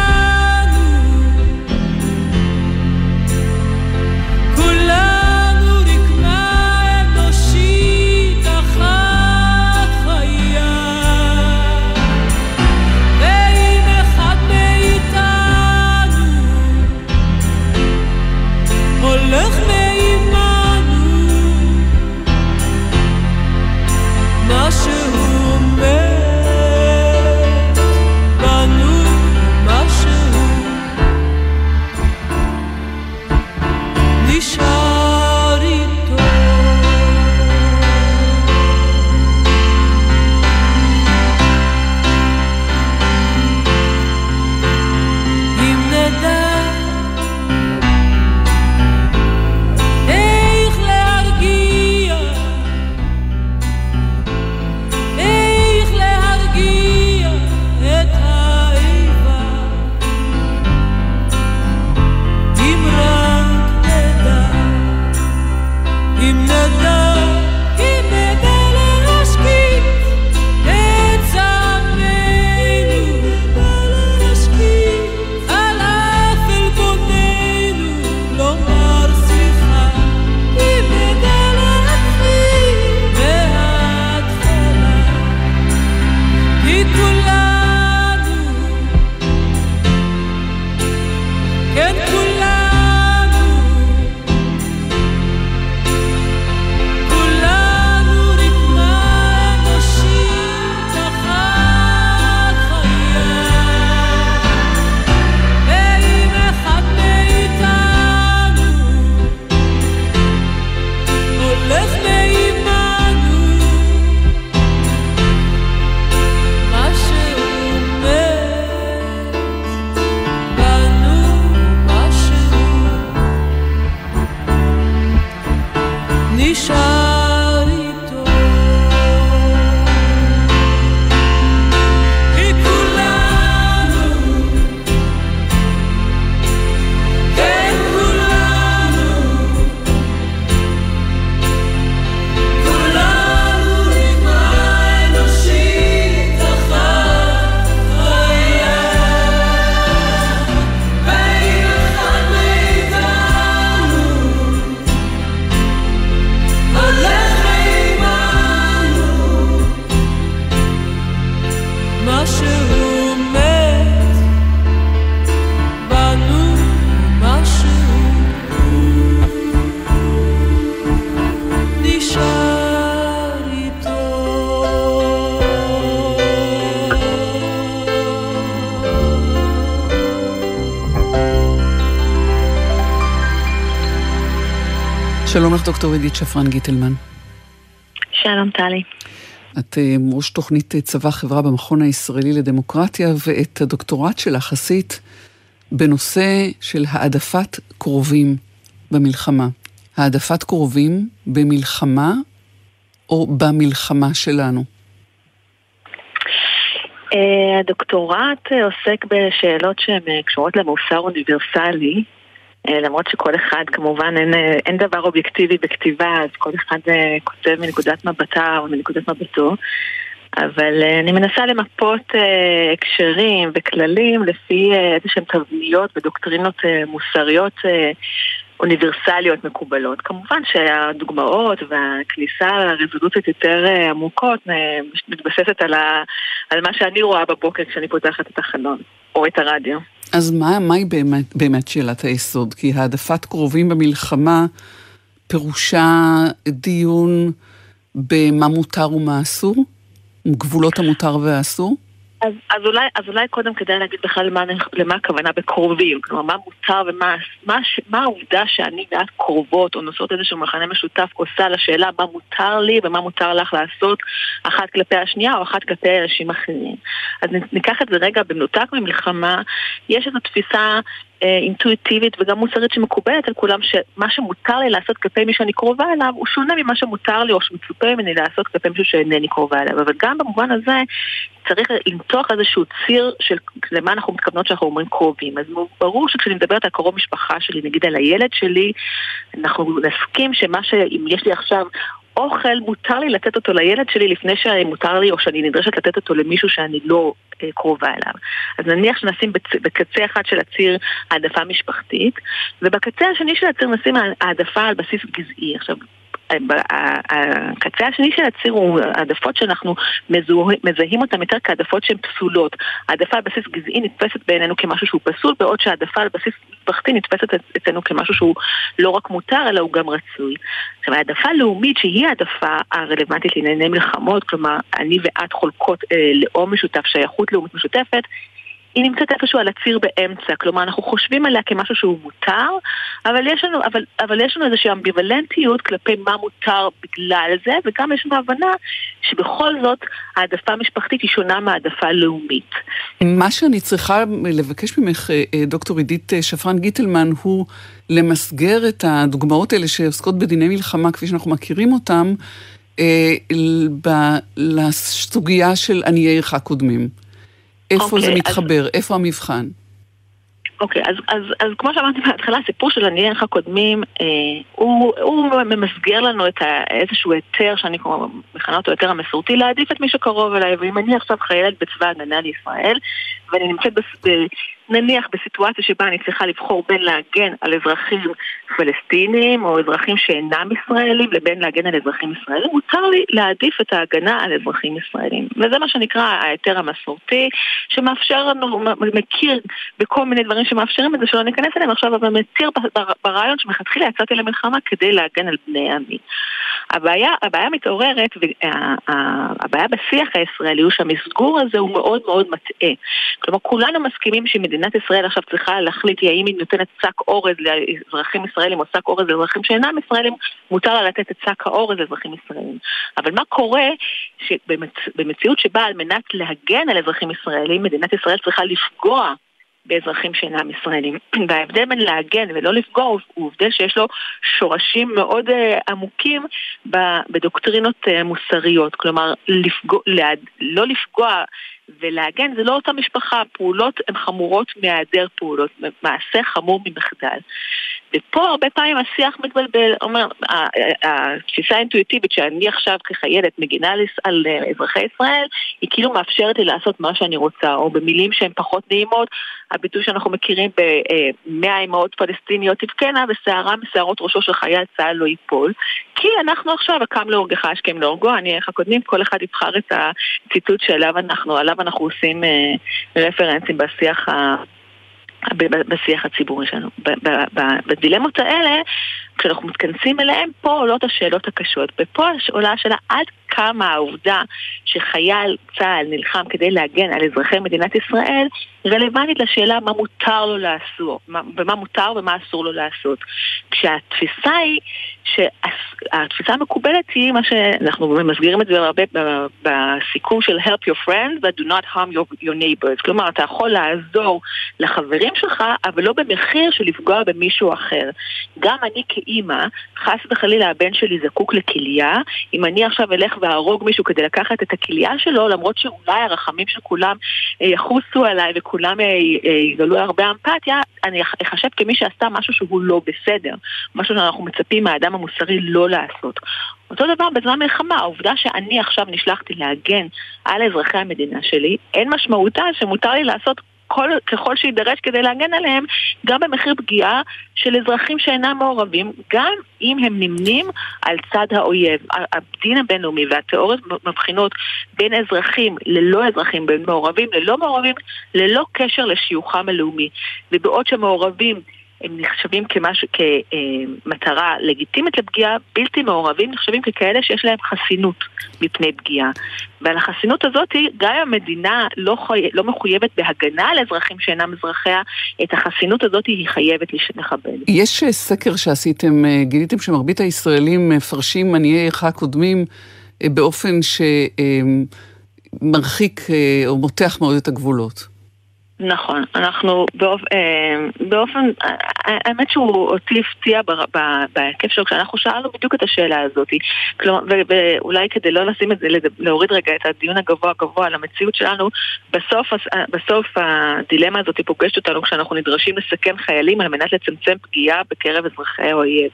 דוקטור עידית שפרן גיטלמן. שלום טלי. את אה, ראש תוכנית אה, צבא חברה במכון הישראלי לדמוקרטיה, ואת הדוקטורט שלך עשית בנושא של העדפת קרובים במלחמה. העדפת קרובים במלחמה או במלחמה שלנו. אה, הדוקטורט עוסק בשאלות שהן קשורות למוסר אוניברסלי, למרות שכל אחד, כמובן, אין, אה, אין דבר אובייקטיבי בכתיבה, אז כל אחד אה, כותב מנקודת מבטה או מנקודת מבטו. אבל אה, אני מנסה למפות אה, הקשרים וכללים לפי אה, איזה שהם תבניות ודוקטרינות אה, מוסריות אה, אוניברסליות מקובלות. כמובן שהדוגמאות והכניסה לרזולוציות יותר אה, עמוקות אה, מתבססת על, ה, על מה שאני רואה בבוקר כשאני פותחת את החלון או את הרדיו. אז מה, מהי באמת, באמת שאלת היסוד? כי העדפת קרובים במלחמה פירושה דיון במה מותר ומה אסור? גבולות המותר והאסור? אז, אז, אולי, אז אולי קודם כדאי להגיד בכלל למה, למה הכוונה בקרובים, כלומר מה מותר ומה מה, מה העובדה שאני ואת קרובות או נושאות איזשהו מכנה משותף עושה לשאלה מה מותר לי ומה מותר לך לעשות אחת כלפי השנייה או אחת כלפי אנשים אחרים. אז ניקח את זה רגע במנותק ממלחמה, יש איזו תפיסה אינטואיטיבית וגם מוסרית שמקובלת על כולם שמה שמותר לי לעשות כלפי מי שאני קרובה אליו הוא שונה ממה שמותר לי או שמצופה ממני לעשות כלפי מישהו שאינני קרובה אליו. אבל גם במובן הזה צריך למתוח איזשהו ציר של למה אנחנו מתכוונות שאנחנו אומרים קרובים. אז ברור שכשאני מדברת על קרוב משפחה שלי נגיד על הילד שלי אנחנו נסכים שמה שאם יש לי עכשיו אוכל, מותר לי לתת אותו לילד שלי לפני שמותר לי או שאני נדרשת לתת אותו למישהו שאני לא אה, קרובה אליו. אז נניח שנשים בצ... בקצה אחד של הציר העדפה משפחתית, ובקצה השני של הציר נשים העדפה על בסיס גזעי. עכשיו, הקצה השני של הציר הוא העדפות שאנחנו מזהים אותן יותר כעדפות שהן פסולות. העדפה על בסיס גזעי נתפסת בעינינו כמשהו שהוא פסול, בעוד שהעדפה על בסיס משפחתי נתפסת אצלנו כמשהו שהוא לא רק מותר, אלא הוא גם רצוי. עכשיו, העדפה לאומית, שהיא העדפה הרלוונטית לענייני מלחמות, כלומר, אני ואת חולקות אה, לאום משותף, שייכות לאומית משותפת, היא נמצאת איפשהו על הציר באמצע, כלומר אנחנו חושבים עליה כמשהו שהוא מותר, אבל יש לנו, אבל, אבל יש לנו איזושהי אמביוולנטיות כלפי מה מותר בגלל זה, וגם יש לנו הבנה שבכל זאת העדפה המשפחתית היא שונה מהעדפה לאומית. מה שאני צריכה לבקש ממך, אה, אה, דוקטור עידית אה, שפרן גיטלמן, הוא למסגר את הדוגמאות האלה שעוסקות בדיני מלחמה כפי שאנחנו מכירים אותם, לסוגיה של עניי עירך קודמים. איפה אוקיי, זה אז- מתחבר? איפה המבחן? אוקיי, אז, אז, אז כמו שאמרתי בהתחלה, הסיפור של עניי ערך הקודמים, אה, הוא, הוא ממסגר לנו את ה, איזשהו היתר, שאני מכנה אותו היתר המסורתי, להעדיף את מי שקרוב אליי, ואם אני עכשיו חיילת בצבא ההגנה לישראל, ואני נמצאת בס, נניח בסיטואציה שבה אני צריכה לבחור בין להגן על אזרחים פלסטינים או אזרחים שאינם ישראלים לבין להגן על אזרחים ישראלים, מותר לי להעדיף את ההגנה על אזרחים ישראלים. וזה מה שנקרא ההיתר המסורתי, שמאפשר לנו, מכיר בכל מיני דברים שמאפשרים את זה שלא ניכנס אליהם עכשיו, אבל מכיר ב- ברעיון שמלכתחילה יצאתי למלחמה כדי להגן על בני עמי. הבעיה, הבעיה מתעוררת, והבעיה בשיח הישראלי הוא שהמסגור הזה הוא מאוד מאוד מטעה. כלומר, כולנו מסכימים שמדינת ישראל עכשיו צריכה להחליט האם היא נותנת שק אורז לאזרחים ישראלים או שק אורז לאזרחים שאינם ישראלים, מותר לה לתת את שק האורז לאזרחים ישראלים. אבל מה קורה שבמציאות שבה על מנת להגן על אזרחים ישראלים, מדינת ישראל צריכה לפגוע באזרחים שאינם ישראלים. <clears throat> וההבדל בין להגן ולא לפגוע הוא הבדל שיש לו שורשים מאוד uh, עמוקים בדוקטרינות uh, מוסריות. כלומר, לפגוע, לא לפגוע ולהגן זה לא אותה משפחה, פעולות הן חמורות מהיעדר פעולות, מעשה חמור ממחדל. ופה הרבה פעמים השיח מתבלבל, אומר, התפיסה האינטואיטיבית שאני עכשיו כחיילת מגינה על אזרחי ישראל, היא כאילו מאפשרת לי לעשות מה שאני רוצה, או במילים שהן פחות נעימות, הביטוי שאנחנו מכירים במאה אמהות פלסטיניות תבכנה ושערה משערות ראשו של חייל צה"ל לא ייפול, כי אנחנו עכשיו, הקם להורגך השכם להורגו, אני איך הקודמים, כל אחד יבחר את הציטוט שעליו אנחנו, עליו אנחנו עושים אה, רפרנסים בשיח ה... בשיח הציבורי שלנו. בדילמות האלה, כשאנחנו מתכנסים אליהם, פה עולות השאלות הקשות. ופה עולה השאלה עד כמה העובדה שחייל צה"ל נלחם כדי להגן על אזרחי מדינת ישראל, רלוונטית לשאלה מה מותר לו לעשות, ומה מותר ומה אסור לו לעשות. כשהתפיסה היא, שהתפיסה המקובלת היא מה שאנחנו מסגירים את זה הרבה בסיכום של Help your friends but do not harm your, your neighbors. כלומר, אתה יכול לעזור לחברים שלך, אבל לא במחיר של לפגוע במישהו אחר. גם אני כאימא, חס וחלילה הבן שלי זקוק לכליה, אם אני עכשיו אלך ואהרוג מישהו כדי לקחת את הכליה שלו, למרות שאולי הרחמים של כולם אה, יחוסו עליי וכולם אה, אה, יגלו הרבה אמפתיה, אני אחשב כמי שעשתה משהו שהוא לא בסדר, משהו שאנחנו מצפים מהאדם המוסרי לא לעשות. אותו דבר בזמן מלחמה, העובדה שאני עכשיו נשלחתי להגן על אזרחי המדינה שלי, אין משמעותה שמותר לי לעשות כל, ככל שיידרש כדי להגן עליהם, גם במחיר פגיעה של אזרחים שאינם מעורבים, גם אם הם נמנים על צד האויב. הדין הבינלאומי והתיאוריות מבחינות בין אזרחים ללא אזרחים, בין מעורבים ללא מעורבים, ללא קשר לשיוכם הלאומי. ובעוד שמעורבים הם נחשבים כמשהו, כמטרה לגיטימית לפגיעה, בלתי מעורבים נחשבים ככאלה שיש להם חסינות מפני פגיעה. ועל החסינות הזאת, גם אם המדינה לא, חי... לא מחויבת בהגנה על אזרחים שאינם אזרחיה, את החסינות הזאת היא חייבת לכבד. יש אה, סקר שעשיתם, אה, גיליתם שמרבית הישראלים מפרשים עניי עירך הקודמים אה, באופן שמרחיק או מותח מאוד את הגבולות. נכון, אנחנו באופ... אה, באופן, האמת שהוא אותי הפתיע בהיקף שלו כשאנחנו שאלנו בדיוק את השאלה הזאת. כלומר, ואולי כדי לא לשים את זה, להוריד רגע את הדיון הגבוה גבוה על המציאות שלנו, בסוף, בסוף הדילמה הזאת פוגשת אותנו כשאנחנו נדרשים לסכן חיילים על מנת לצמצם פגיעה בקרב אזרחי האויב.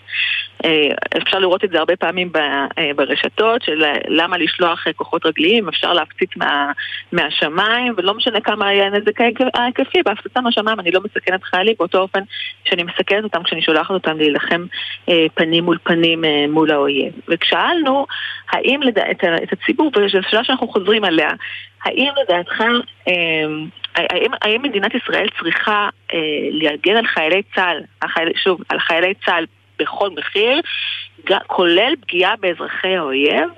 אה, אפשר לראות את זה הרבה פעמים אה, ברשתות, של למה לשלוח כוחות רגליים, אפשר להפציץ מה, מהשמיים, ולא משנה כמה היה נזק ההיקפי, בהפצצה מהשמיים אני לא מסכנת חיילים באותו אופן שאני מסכנת אותם כשאני שולחת אותם להילחם אה, פנים מול פנים אה, מול האויב. וכשאלנו האם לד... את, את הציבור, וזו שאלה שאנחנו חוזרים עליה, האם לדעתך, אה, האם, האם מדינת ישראל צריכה אה, להגן על חיילי צה"ל, החייל, שוב, על חיילי צה"ל בכל מחיר, כולל פגיעה באזרחי האויב?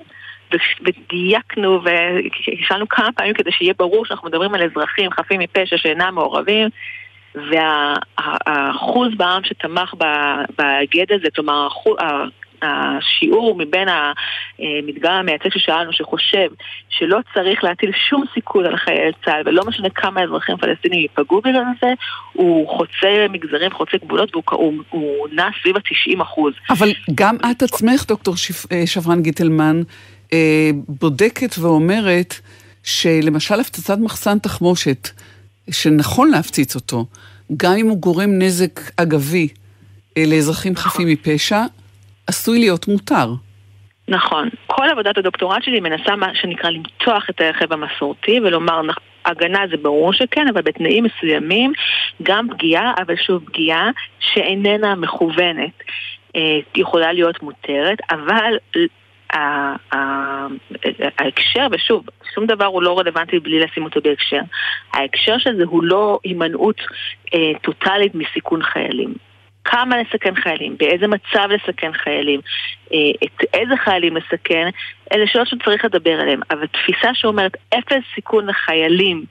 ודייקנו והשאלנו כמה פעמים כדי שיהיה ברור שאנחנו מדברים על אזרחים חפים מפשע שאינם מעורבים והאחוז בעם שתמך בהיגד הזה, כלומר השיעור מבין המדגם המייצג ששאלנו שחושב שלא צריך להטיל שום סיכון על חיילי צה"ל ולא משנה כמה אזרחים פלסטינים ייפגעו בגלל זה, הוא חוצה מגזרים, חוצה גבולות והוא נע סביב ה-90 אחוז. אבל גם את עצמך, דוקטור אה, שברן גיטלמן, בודקת ואומרת שלמשל הפצצת מחסן תחמושת, שנכון להפציץ אותו, גם אם הוא גורם נזק אגבי אה, לאזרחים נכון. חפים מפשע, עשוי להיות מותר. נכון. כל עבודת הדוקטורט שלי מנסה מה שנקרא למתוח את הרכב המסורתי ולומר הגנה זה ברור שכן, אבל בתנאים מסוימים גם פגיעה, אבל שוב פגיעה שאיננה מכוונת. אה, יכולה להיות מותרת, אבל ההקשר, ושוב, שום דבר הוא לא רלוונטי בלי לשים אותו בהקשר. ההקשר של זה הוא לא הימנעות אה, טוטאלית מסיכון חיילים. כמה לסכן חיילים, באיזה מצב לסכן חיילים, אה, את איזה חיילים לסכן, אלה שאלות שצריך לדבר עליהן. אבל תפיסה שאומרת אפס סיכון לחיילים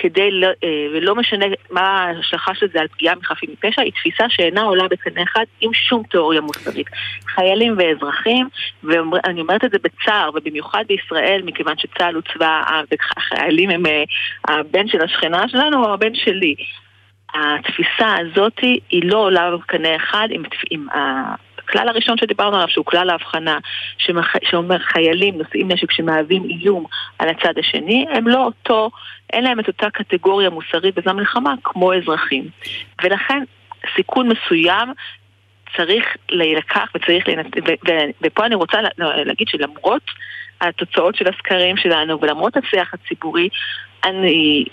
כדי, לא- אה, ולא משנה מה ההשלכה של זה על פגיעה מחפים מפשע, היא תפיסה שאינה עולה בקנה אחד עם שום תיאוריה מוסרית. חיילים ואזרחים, ואני אומרת את זה בצער, ובמיוחד בישראל, מכיוון שצה"ל הוא צבא העם, והחיילים הם אה, הבן של השכנה שלנו או הבן שלי. התפיסה הזאת היא לא עולה בקנה אחד עם, עם הכלל הראשון שדיברנו עליו, שהוא כלל ההבחנה, שמח, שאומר חיילים נושאים נשק שמהווים איום על הצד השני, הם לא אותו, אין להם את אותה קטגוריה מוסרית בזמן מלחמה כמו אזרחים. ולכן סיכון מסוים צריך להילקח וצריך להינתן, ו- ו- ופה אני רוצה לה- להגיד שלמרות התוצאות של הסקרים שלנו ולמרות השיח הציבורי, אני,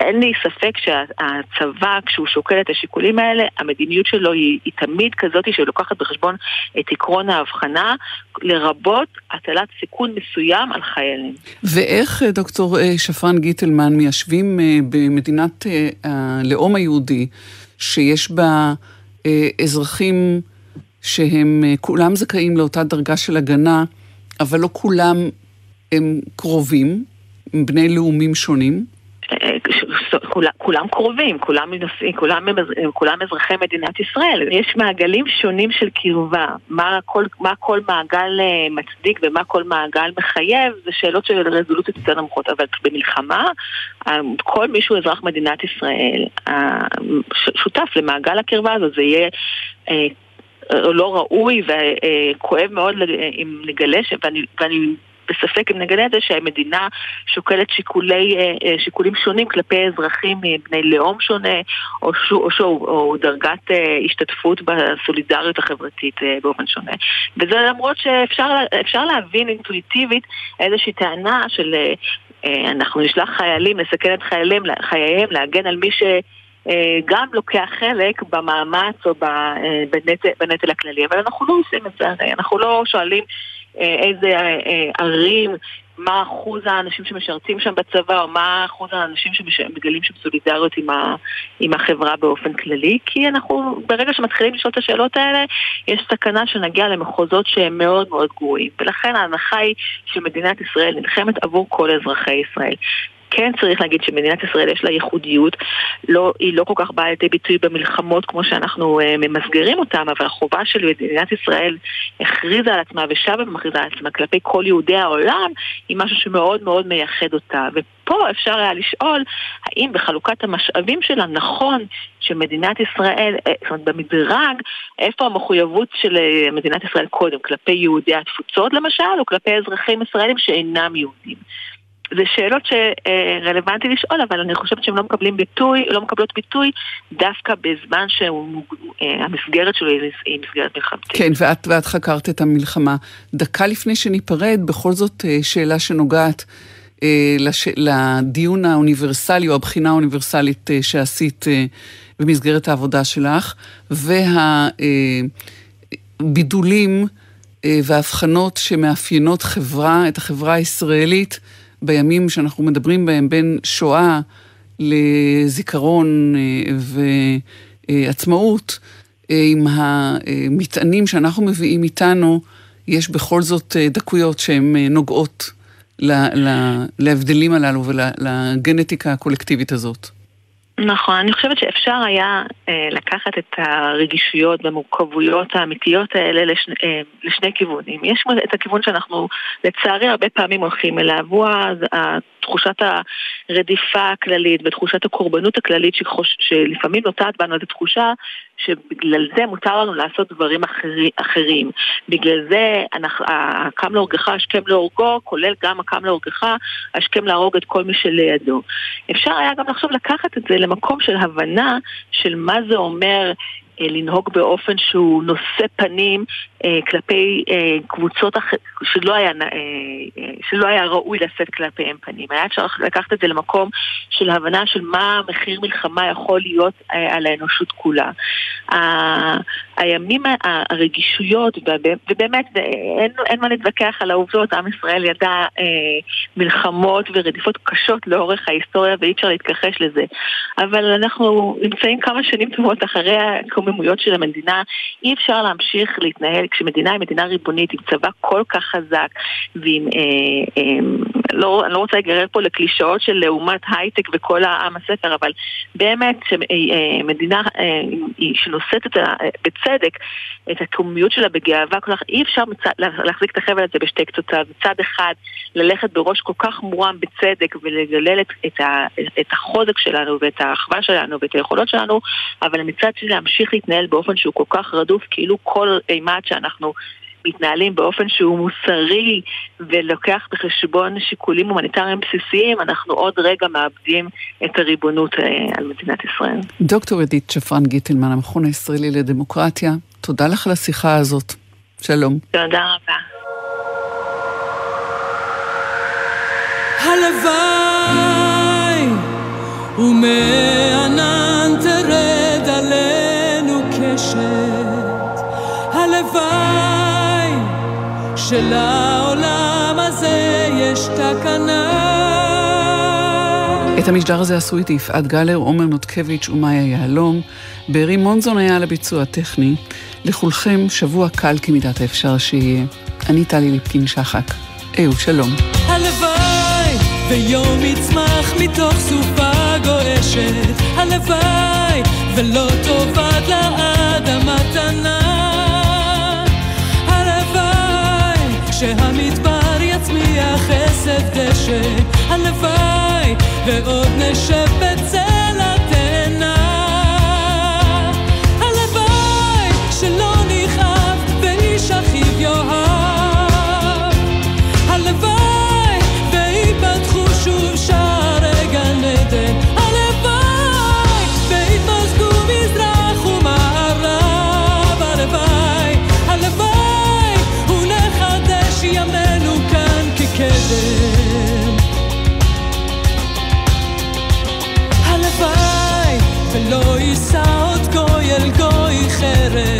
אין לי ספק שהצבא, כשהוא שוקל את השיקולים האלה, המדיניות שלו היא, היא תמיד כזאת שלוקחת בחשבון את עקרון ההבחנה, לרבות הטלת סיכון מסוים על חיילים. ואיך, אה, דוקטור אה, שפרן גיטלמן, מיישבים אה, במדינת הלאום היהודי, שיש בה אזרחים שהם כולם זכאים לאותה דרגה של הגנה, אבל לא כולם הם קרובים, בני לאומים שונים? אה, כולם, כולם קרובים, כולם, נושאים, כולם, כולם אזרחי מדינת ישראל. יש מעגלים שונים של קרבה. מה כל, מה כל מעגל אה, מצדיק ומה כל מעגל מחייב, זה שאלות של רזולוציות יותר נמוכות. אבל במלחמה, אה, כל מי שהוא אזרח מדינת ישראל שותף למעגל הקרבה הזאת. זה יהיה... לא ראוי וכואב מאוד אם נגלה, ואני, ואני בספק אם נגלה את זה שהמדינה שוקלת שיקולי, שיקולים שונים כלפי אזרחים מבני לאום שונה או, שו, או, שו, או דרגת השתתפות בסולידריות החברתית באופן שונה. וזה למרות שאפשר להבין אינטואיטיבית איזושהי טענה של אנחנו נשלח חיילים לסכן את חיילים, חייהם, להגן על מי ש... גם לוקח חלק במאמץ או בנטל, בנטל הכללי, אבל אנחנו לא עושים את זה, אנחנו לא שואלים איזה ערים, מה אחוז האנשים שמשרתים שם בצבא, או מה אחוז האנשים שמגלים שם סולידריות עם, עם החברה באופן כללי, כי אנחנו, ברגע שמתחילים לשאול את השאלות האלה, יש סכנה שנגיע למחוזות שהם מאוד מאוד גרועים. ולכן ההנחה היא שמדינת ישראל נלחמת עבור כל אזרחי ישראל. כן צריך להגיד שמדינת ישראל יש לה ייחודיות, לא, היא לא כל כך באה לידי ביטוי במלחמות כמו שאנחנו uh, ממסגרים אותם, אבל החובה של מדינת ישראל הכריזה על עצמה ושבה ומכריזה על עצמה כלפי כל יהודי העולם, היא משהו שמאוד מאוד מייחד אותה. ופה אפשר היה לשאול, האם בחלוקת המשאבים שלה נכון שמדינת ישראל, זאת אומרת במדרג, איפה המחויבות של מדינת ישראל קודם, כלפי יהודי התפוצות למשל, או כלפי אזרחים ישראלים שאינם יהודים. זה שאלות שרלוונטי לשאול, אבל אני חושבת שהן לא ביטוי, לא מקבלות ביטוי דווקא בזמן שהמסגרת שלו היא מסגרת מלחמתית. כן, ואת, ואת חקרת את המלחמה. דקה לפני שניפרד, בכל זאת שאלה שנוגעת לש... לדיון האוניברסלי או הבחינה האוניברסלית שעשית במסגרת העבודה שלך, והבידולים וההבחנות שמאפיינות חברה, את החברה הישראלית, בימים שאנחנו מדברים בהם בין שואה לזיכרון ועצמאות, עם המטענים שאנחנו מביאים איתנו, יש בכל זאת דקויות שהן נוגעות להבדלים הללו ולגנטיקה הקולקטיבית הזאת. נכון, אני חושבת שאפשר היה אה, לקחת את הרגישויות והמורכבויות האמיתיות האלה לשני, אה, לשני כיוונים. יש את הכיוון שאנחנו לצערי הרבה פעמים הולכים אליו, הוא תחושת הרדיפה הכללית ותחושת הקורבנות הכללית שחוש, שלפעמים נוטעת בנו איזו תחושה שבגלל זה מותר לנו לעשות דברים אחרי, אחרים. בגלל זה הקם להורגך השכם להורגו, כולל גם הקם להורגך השכם להרוג את כל מי שלידו. אפשר היה גם לחשוב לקחת את זה למקום של הבנה של מה זה אומר לנהוג באופן שהוא נושא פנים אה, כלפי אה, קבוצות אח... שלא אה, אה, שלא היה ראוי לשאת כלפיהם פנים. היה אפשר לקחת את זה למקום של הבנה של מה מחיר מלחמה יכול להיות אה, על האנושות כולה. ה- הימים, הרגישויות, ובאמת, אה, אין, אין מה להתווכח על העובדות, עם ישראל ידע אה, מלחמות ורדיפות קשות לאורך ההיסטוריה ואי אפשר להתכחש לזה. אבל אנחנו נמצאים כמה שנים טובות אחרי הקוממויות של המדינה, אי אפשר להמשיך להתנהל כשמדינה היא מדינה ריבונית עם צבא כל כך חזק ועם, אה, אה, לא, אני לא רוצה להיגרר פה לקלישאות של לעומת הייטק וכל העם הספר, אבל באמת שמדינה אה, שנושאת את ה, בצדק את הקוממיות שלה בגאווה כל כך, אי אפשר להחזיק את החבל הזה בשתי קצותיו. מצד אחד, ללכת בראש כל כך מורם בצדק ולגלל את, את, ה, את החוזק שלנו ואת האחווה שלנו ואת היכולות שלנו, אבל מצד שני להמשיך להתנהל באופן שהוא כל כך רדוף, כאילו כל אימת שאנחנו מתנהלים באופן שהוא מוסרי ולוקח בחשבון שיקולים הומניטריים בסיסיים, אנחנו עוד רגע מאבדים את הריבונות אה, על מדינת ישראל. דוקטור עדית שפרן גיטלמן, המכון הישראלי לדמוקרטיה, תודה לך על השיחה הזאת. שלום. תודה רבה. הלוואי ומענן קשת הלוואי שלעולם הזה יש תקנה את המשדר הזה עשו איתי יפעת גלר, עומר נותקביץ' ומאיה יהלום. בארי מונזון היה על הביצוע הטכני. לכולכם שבוע קל כמידת האפשר שיהיה. אני טלי ליפקין שחק. אהו, שלום. הלוואי ויום יצמח מתוך סופה גועשת הלוואי ולא תאבד לעד המתנה הלוואי שהמדבר יצמיח עשב דשא הלוואי ועוד נשב בצל quieres.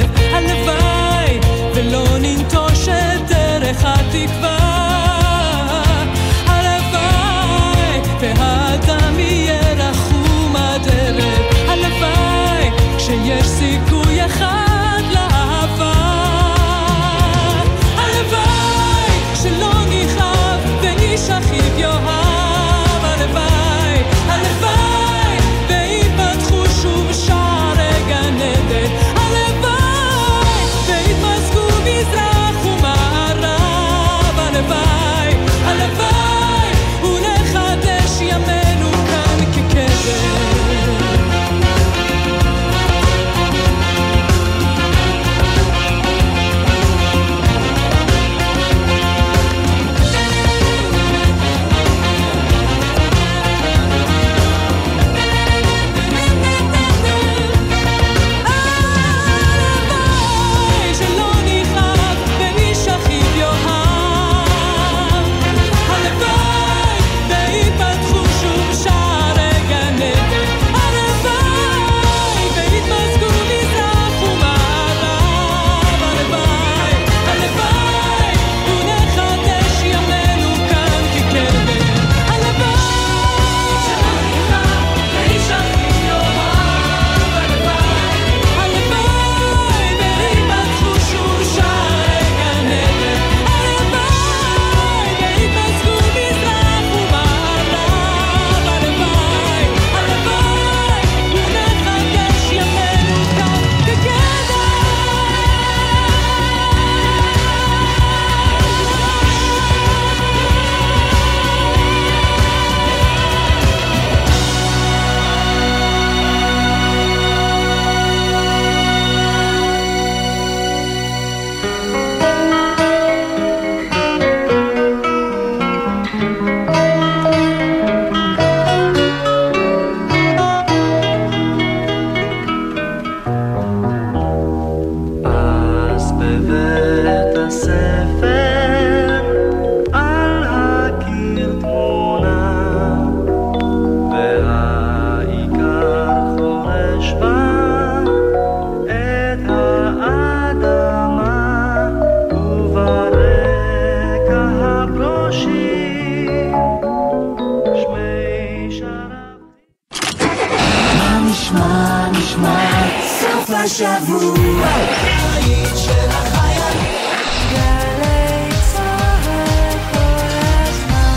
החיילים.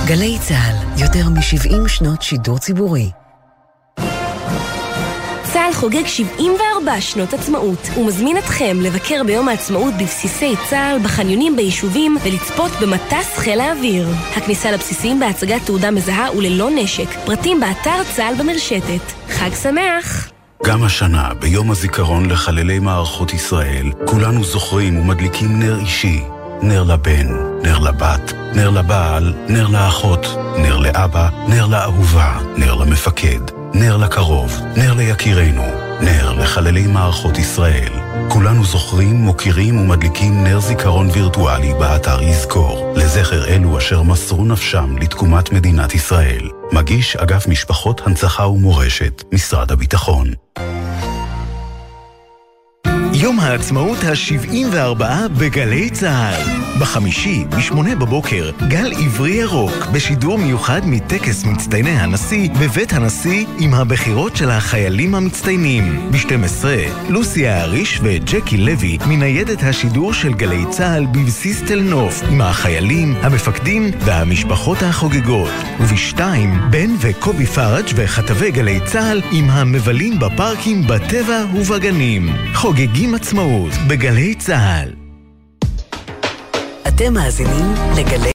גלי צה"ל, יותר מ-70 שנות שידור ציבורי. צה"ל חוגג 74 שנות עצמאות ומזמין אתכם לבקר ביום העצמאות בבסיסי צה"ל, בחניונים ביישובים ולצפות במטס חיל האוויר. הכניסה לבסיסים בהצגת תעודה מזהה וללא נשק. פרטים באתר צה"ל במרשתת. חג שמח! גם השנה, ביום הזיכרון לחללי מערכות ישראל, כולנו זוכרים ומדליקים נר אישי. נר לבן, נר לבת, נר לבעל, נר לאחות, נר לאבא, נר לאהובה, נר למפקד, נר לקרוב, נר ליקירנו, נר לחללי מערכות ישראל. כולנו זוכרים, מוקירים ומדליקים נר זיכרון וירטואלי באתר יזכור, לזכר אלו אשר מסרו נפשם לתקומת מדינת ישראל. מגיש אגף משפחות הנצחה ומורשת, משרד הביטחון. יום העצמאות ה-74 בגלי צה"ל. בחמישי, ב-8 בבוקר, גל עברי ירוק, בשידור מיוחד מטקס מצטייני הנשיא בבית הנשיא עם הבחירות של החיילים המצטיינים. ב-12, לוסי האריש וג'קי לוי מניידת השידור של גלי צה"ל בבסיס תל נוף עם החיילים, המפקדים והמשפחות החוגגות. וב-2, בן וקובי פראג' וכתבי גלי צה"ל עם המבלים בפארקים בטבע ובגנים. חוגגים עצמאות בגלי צה"ל. אתם מאזינים לגלי...